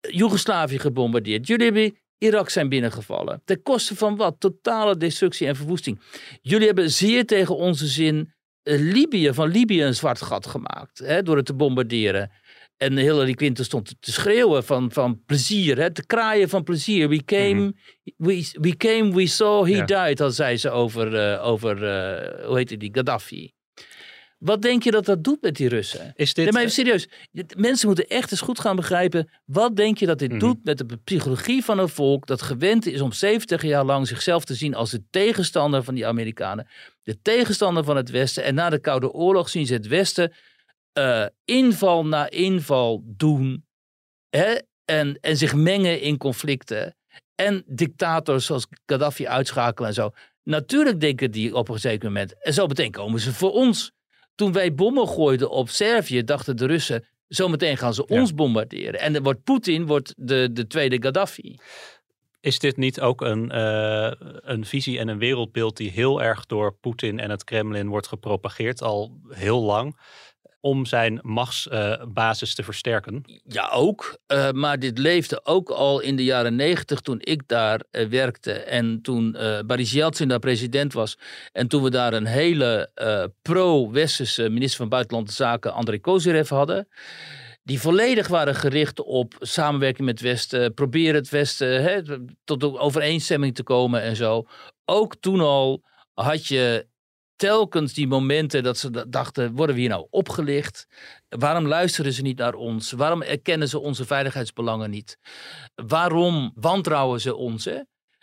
Joegoslavië gebombardeerd. Jullie hebben Irak zijn binnengevallen. Ten koste van wat? Totale destructie en verwoesting. Jullie hebben zeer tegen onze zin eh, Libië, van Libië een zwart gat gemaakt. Hè, door het te bombarderen. En Hillary Clinton stond te schreeuwen van, van plezier, hè, te kraaien van plezier. We came, we, we came, we saw, he Ja. died, al zei ze over, eh, over eh, hoe heette die, Gaddafi. Wat denk je dat dat doet met die Russen? Is dit, Nee, maar even serieus. Mensen moeten echt eens goed gaan begrijpen. Wat denk je dat dit Mhm. doet met de psychologie van een volk dat gewend is om 70 jaar lang zichzelf te zien als de tegenstander van die Amerikanen. De tegenstander van het Westen. En na de Koude Oorlog zien ze het Westen eh, inval na inval doen. Hè? En, en zich mengen in conflicten. En dictators zoals Gaddafi uitschakelen en zo. Natuurlijk denken die op een zeker moment. En zo meteen komen ze voor ons. Toen wij bommen gooiden op Servië, dachten de Russen. Zometeen gaan ze Ja. ons bombarderen. En wordt Poetin wordt de, de tweede Gaddafi. Is dit niet ook een, eh, een visie en een wereldbeeld die heel erg door Poetin en het Kremlin wordt gepropageerd al heel lang? Om zijn machtsbasis te versterken. Ja, ook. Uh, maar dit leefde ook al in de jaren negentig toen ik daar uh, werkte. En toen uh, Boris daar president was. En toen we daar een hele pro-westerse minister van Buitenlandse Zaken, André Kozyrev, hadden die volledig waren gericht op samenwerking met het Westen, proberen het Westen hè, tot een overeenstemming te komen en zo. Ook toen al had je telkens die momenten dat ze dachten, worden we hier nou opgelicht? Waarom luisteren ze niet naar ons? Waarom erkennen ze onze veiligheidsbelangen niet? Waarom wantrouwen ze ons? Hè?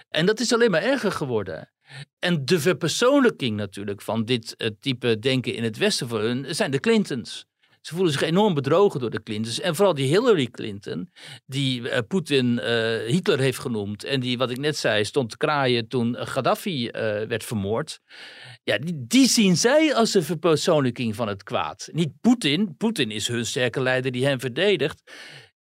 En dat is alleen maar erger geworden. En de verpersoonlijking natuurlijk van dit uh, type denken in het Westen voor hun zijn de Clintons. Ze voelen zich enorm bedrogen door de Clintons. En vooral die Hillary Clinton, die uh, Poetin uh, Hitler heeft genoemd. En die, wat ik net zei, stond te kraaien toen Gaddafi uh, werd vermoord. Ja, die, die, zien zij als de verpersoonlijking van het kwaad. Niet Poetin. Poetin is hun sterke leider die hen verdedigt.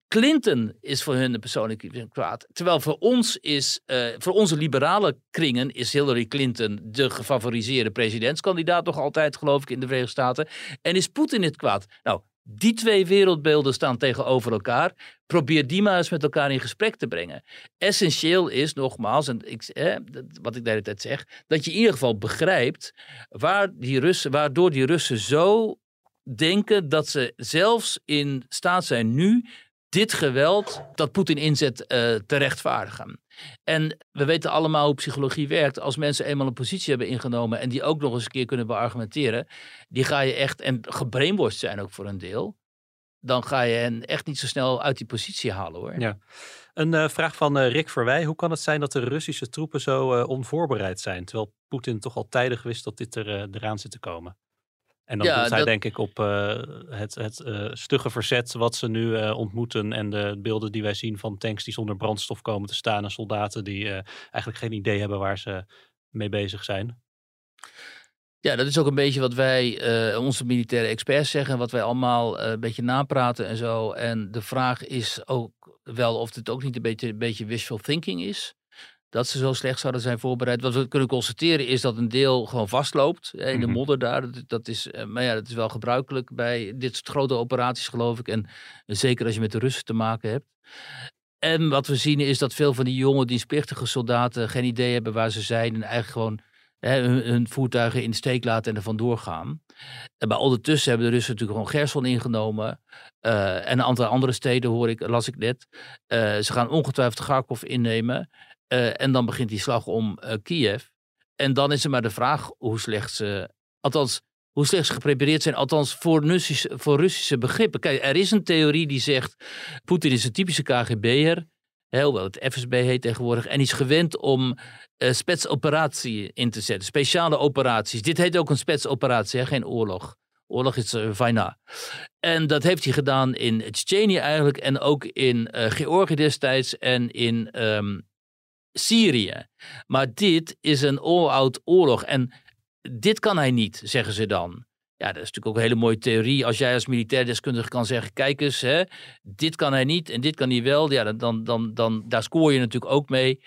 Clinton is voor hun de persoonlijke kwaad. Terwijl voor ons is, uh, voor onze liberale kringen is Hillary Clinton de gefavoriseerde presidentskandidaat nog altijd, geloof ik, in de Verenigde Staten. En is Poetin het kwaad? Nou, die twee wereldbeelden staan tegenover elkaar. Probeer die maar eens met elkaar in gesprek te brengen. Essentieel is, nogmaals, en ik, eh, wat ik de hele tijd zeg, dat je in ieder geval begrijpt waar die Russen, waardoor die Russen zo denken dat ze zelfs in staat zijn nu dit geweld dat Poetin inzet uh, te rechtvaardigen. En we weten allemaal hoe psychologie werkt. Als mensen eenmaal een positie hebben ingenomen en die ook nog eens een keer kunnen beargumenteren, die ga je echt, en gebrainwashed zijn ook voor een deel, dan ga je hen echt niet zo snel uit die positie halen hoor. Ja. Een uh, vraag van uh, Rick Verwij. Hoe kan het zijn dat de Russische troepen zo onvoorbereid zijn, terwijl Poetin toch al tijdig wist dat dit er, eraan zit te komen? En dan ja, doet hij denk ik op uh, het, het uh, stugge verzet wat ze nu uh, ontmoeten. En de beelden die wij zien van tanks die zonder brandstof komen te staan. En soldaten die eigenlijk geen idee hebben waar ze mee bezig zijn. Ja, dat is ook een beetje wat wij, onze militaire experts zeggen. Wat wij allemaal een beetje napraten en zo. En de vraag is ook wel of het ook niet een beetje, een beetje wishful thinking is dat ze zo slecht zouden zijn voorbereid. Wat we kunnen constateren is dat een deel gewoon vastloopt in de mhm. modder daar. Dat, is, eh, maar ja, dat is wel gebruikelijk bij dit soort grote operaties, geloof ik. En zeker als je met de Russen te maken hebt. En wat we zien is dat veel van die jonge dienstplichtige soldaten geen idee hebben waar ze zijn. En eigenlijk gewoon hè, hun, voertuigen in de steek laten en er vandoor gaan. En maar ondertussen hebben de Russen natuurlijk gewoon Gerson ingenomen. Uh, en een aantal andere steden hoor ik, las ik net. Uh, ze gaan ongetwijfeld Kharkov innemen. Uh, en dan begint die slag om uh, Kiev. En dan is er maar de vraag hoe slecht ze, althans, hoe slecht ze geprepareerd zijn, althans voor Russische, voor Russische begrippen. Kijk, er is een theorie die zegt, Poetin is een typische KGB'er, hoewel het FSB heet tegenwoordig, en is gewend om uh, spetsoperatie in te zetten, speciale operaties. Dit heet ook een spetsoperatie, geen oorlog. Oorlog is uh, Vaina. En dat heeft hij gedaan in Tsjetsjenië eigenlijk en ook in Georgië destijds en in um, Syrië. Maar dit is een all-out oorlog. En dit kan hij niet, zeggen ze dan. Ja, dat is natuurlijk ook een hele mooie theorie. Als jij als militair deskundige kan zeggen: kijk eens, hè, dit kan hij niet en dit kan hij wel. Ja, dan, dan, dan, daar scoor je natuurlijk ook mee.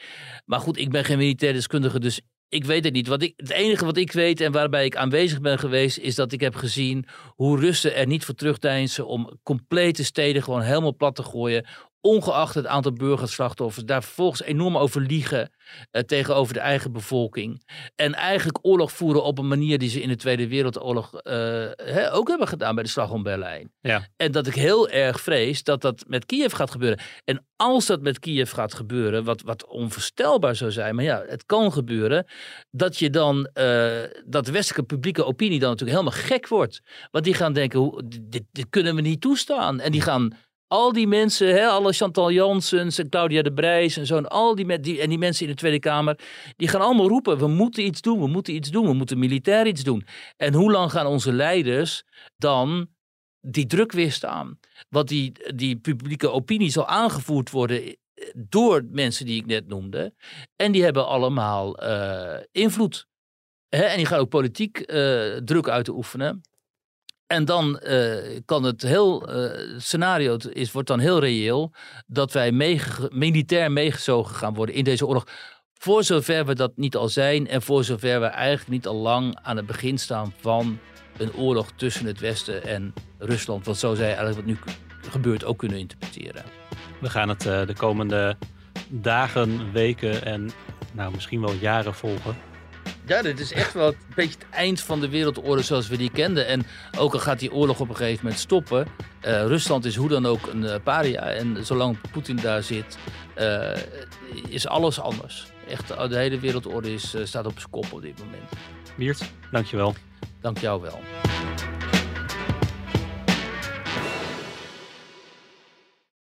Maar goed, ik ben geen militair deskundige, dus ik weet het niet. Wat ik, het enige wat ik weet en waarbij ik aanwezig ben geweest, is dat ik heb gezien hoe Russen er niet voor terugdeinzen om complete steden gewoon helemaal plat te gooien ongeacht het aantal burgerslachtoffers, daar vervolgens enorm over liegen uh, tegenover de eigen bevolking. En eigenlijk oorlog voeren op een manier die ze in de Tweede Wereldoorlog uh, ook hebben gedaan bij de slag om Berlijn. Ja. En dat ik heel erg vrees dat dat met Kiev gaat gebeuren. En als dat met Kiev gaat gebeuren, wat, wat onvoorstelbaar zou zijn, maar ja, het kan gebeuren, dat je dan, uh, dat de westelijke publieke opinie dan natuurlijk helemaal gek wordt. Want die gaan denken, hoe, dit, dit kunnen we niet toestaan. En die gaan al die mensen, hè, alle Chantal Janssens en Claudia de Brijs en zo, al die, die, en die mensen in de Tweede Kamer, die gaan allemaal roepen: we moeten iets doen, we moeten iets doen, we moeten militair iets doen. En hoe lang gaan onze leiders dan die druk weerstaan? Want die, die publieke opinie zal aangevoerd worden eh, door mensen die ik net noemde. En die hebben allemaal uh, invloed. Hè? En die gaan ook politiek uh, druk uitoefenen. En dan uh, kan het heel, uh, scenario is, wordt dan heel reëel dat wij militair meegezogen gaan worden in deze oorlog. Voor zover we dat niet al zijn en voor zover we eigenlijk niet al lang aan het begin staan van een oorlog tussen het Westen en Rusland. Want zo zij eigenlijk wat nu gebeurt ook kunnen interpreteren. We gaan het uh, de komende dagen, weken en nou, misschien wel jaren volgen. Ja, dit is echt wel een beetje het eind van de wereldoorlog zoals we die kenden. En ook al gaat die oorlog op een gegeven moment stoppen. Uh, Rusland is hoe dan ook een uh, paria. En zolang Poetin daar zit, uh, is alles anders. Echt, de hele wereldorde is, staat op zijn kop op dit moment. Wiert, dankjewel. Dank jou wel.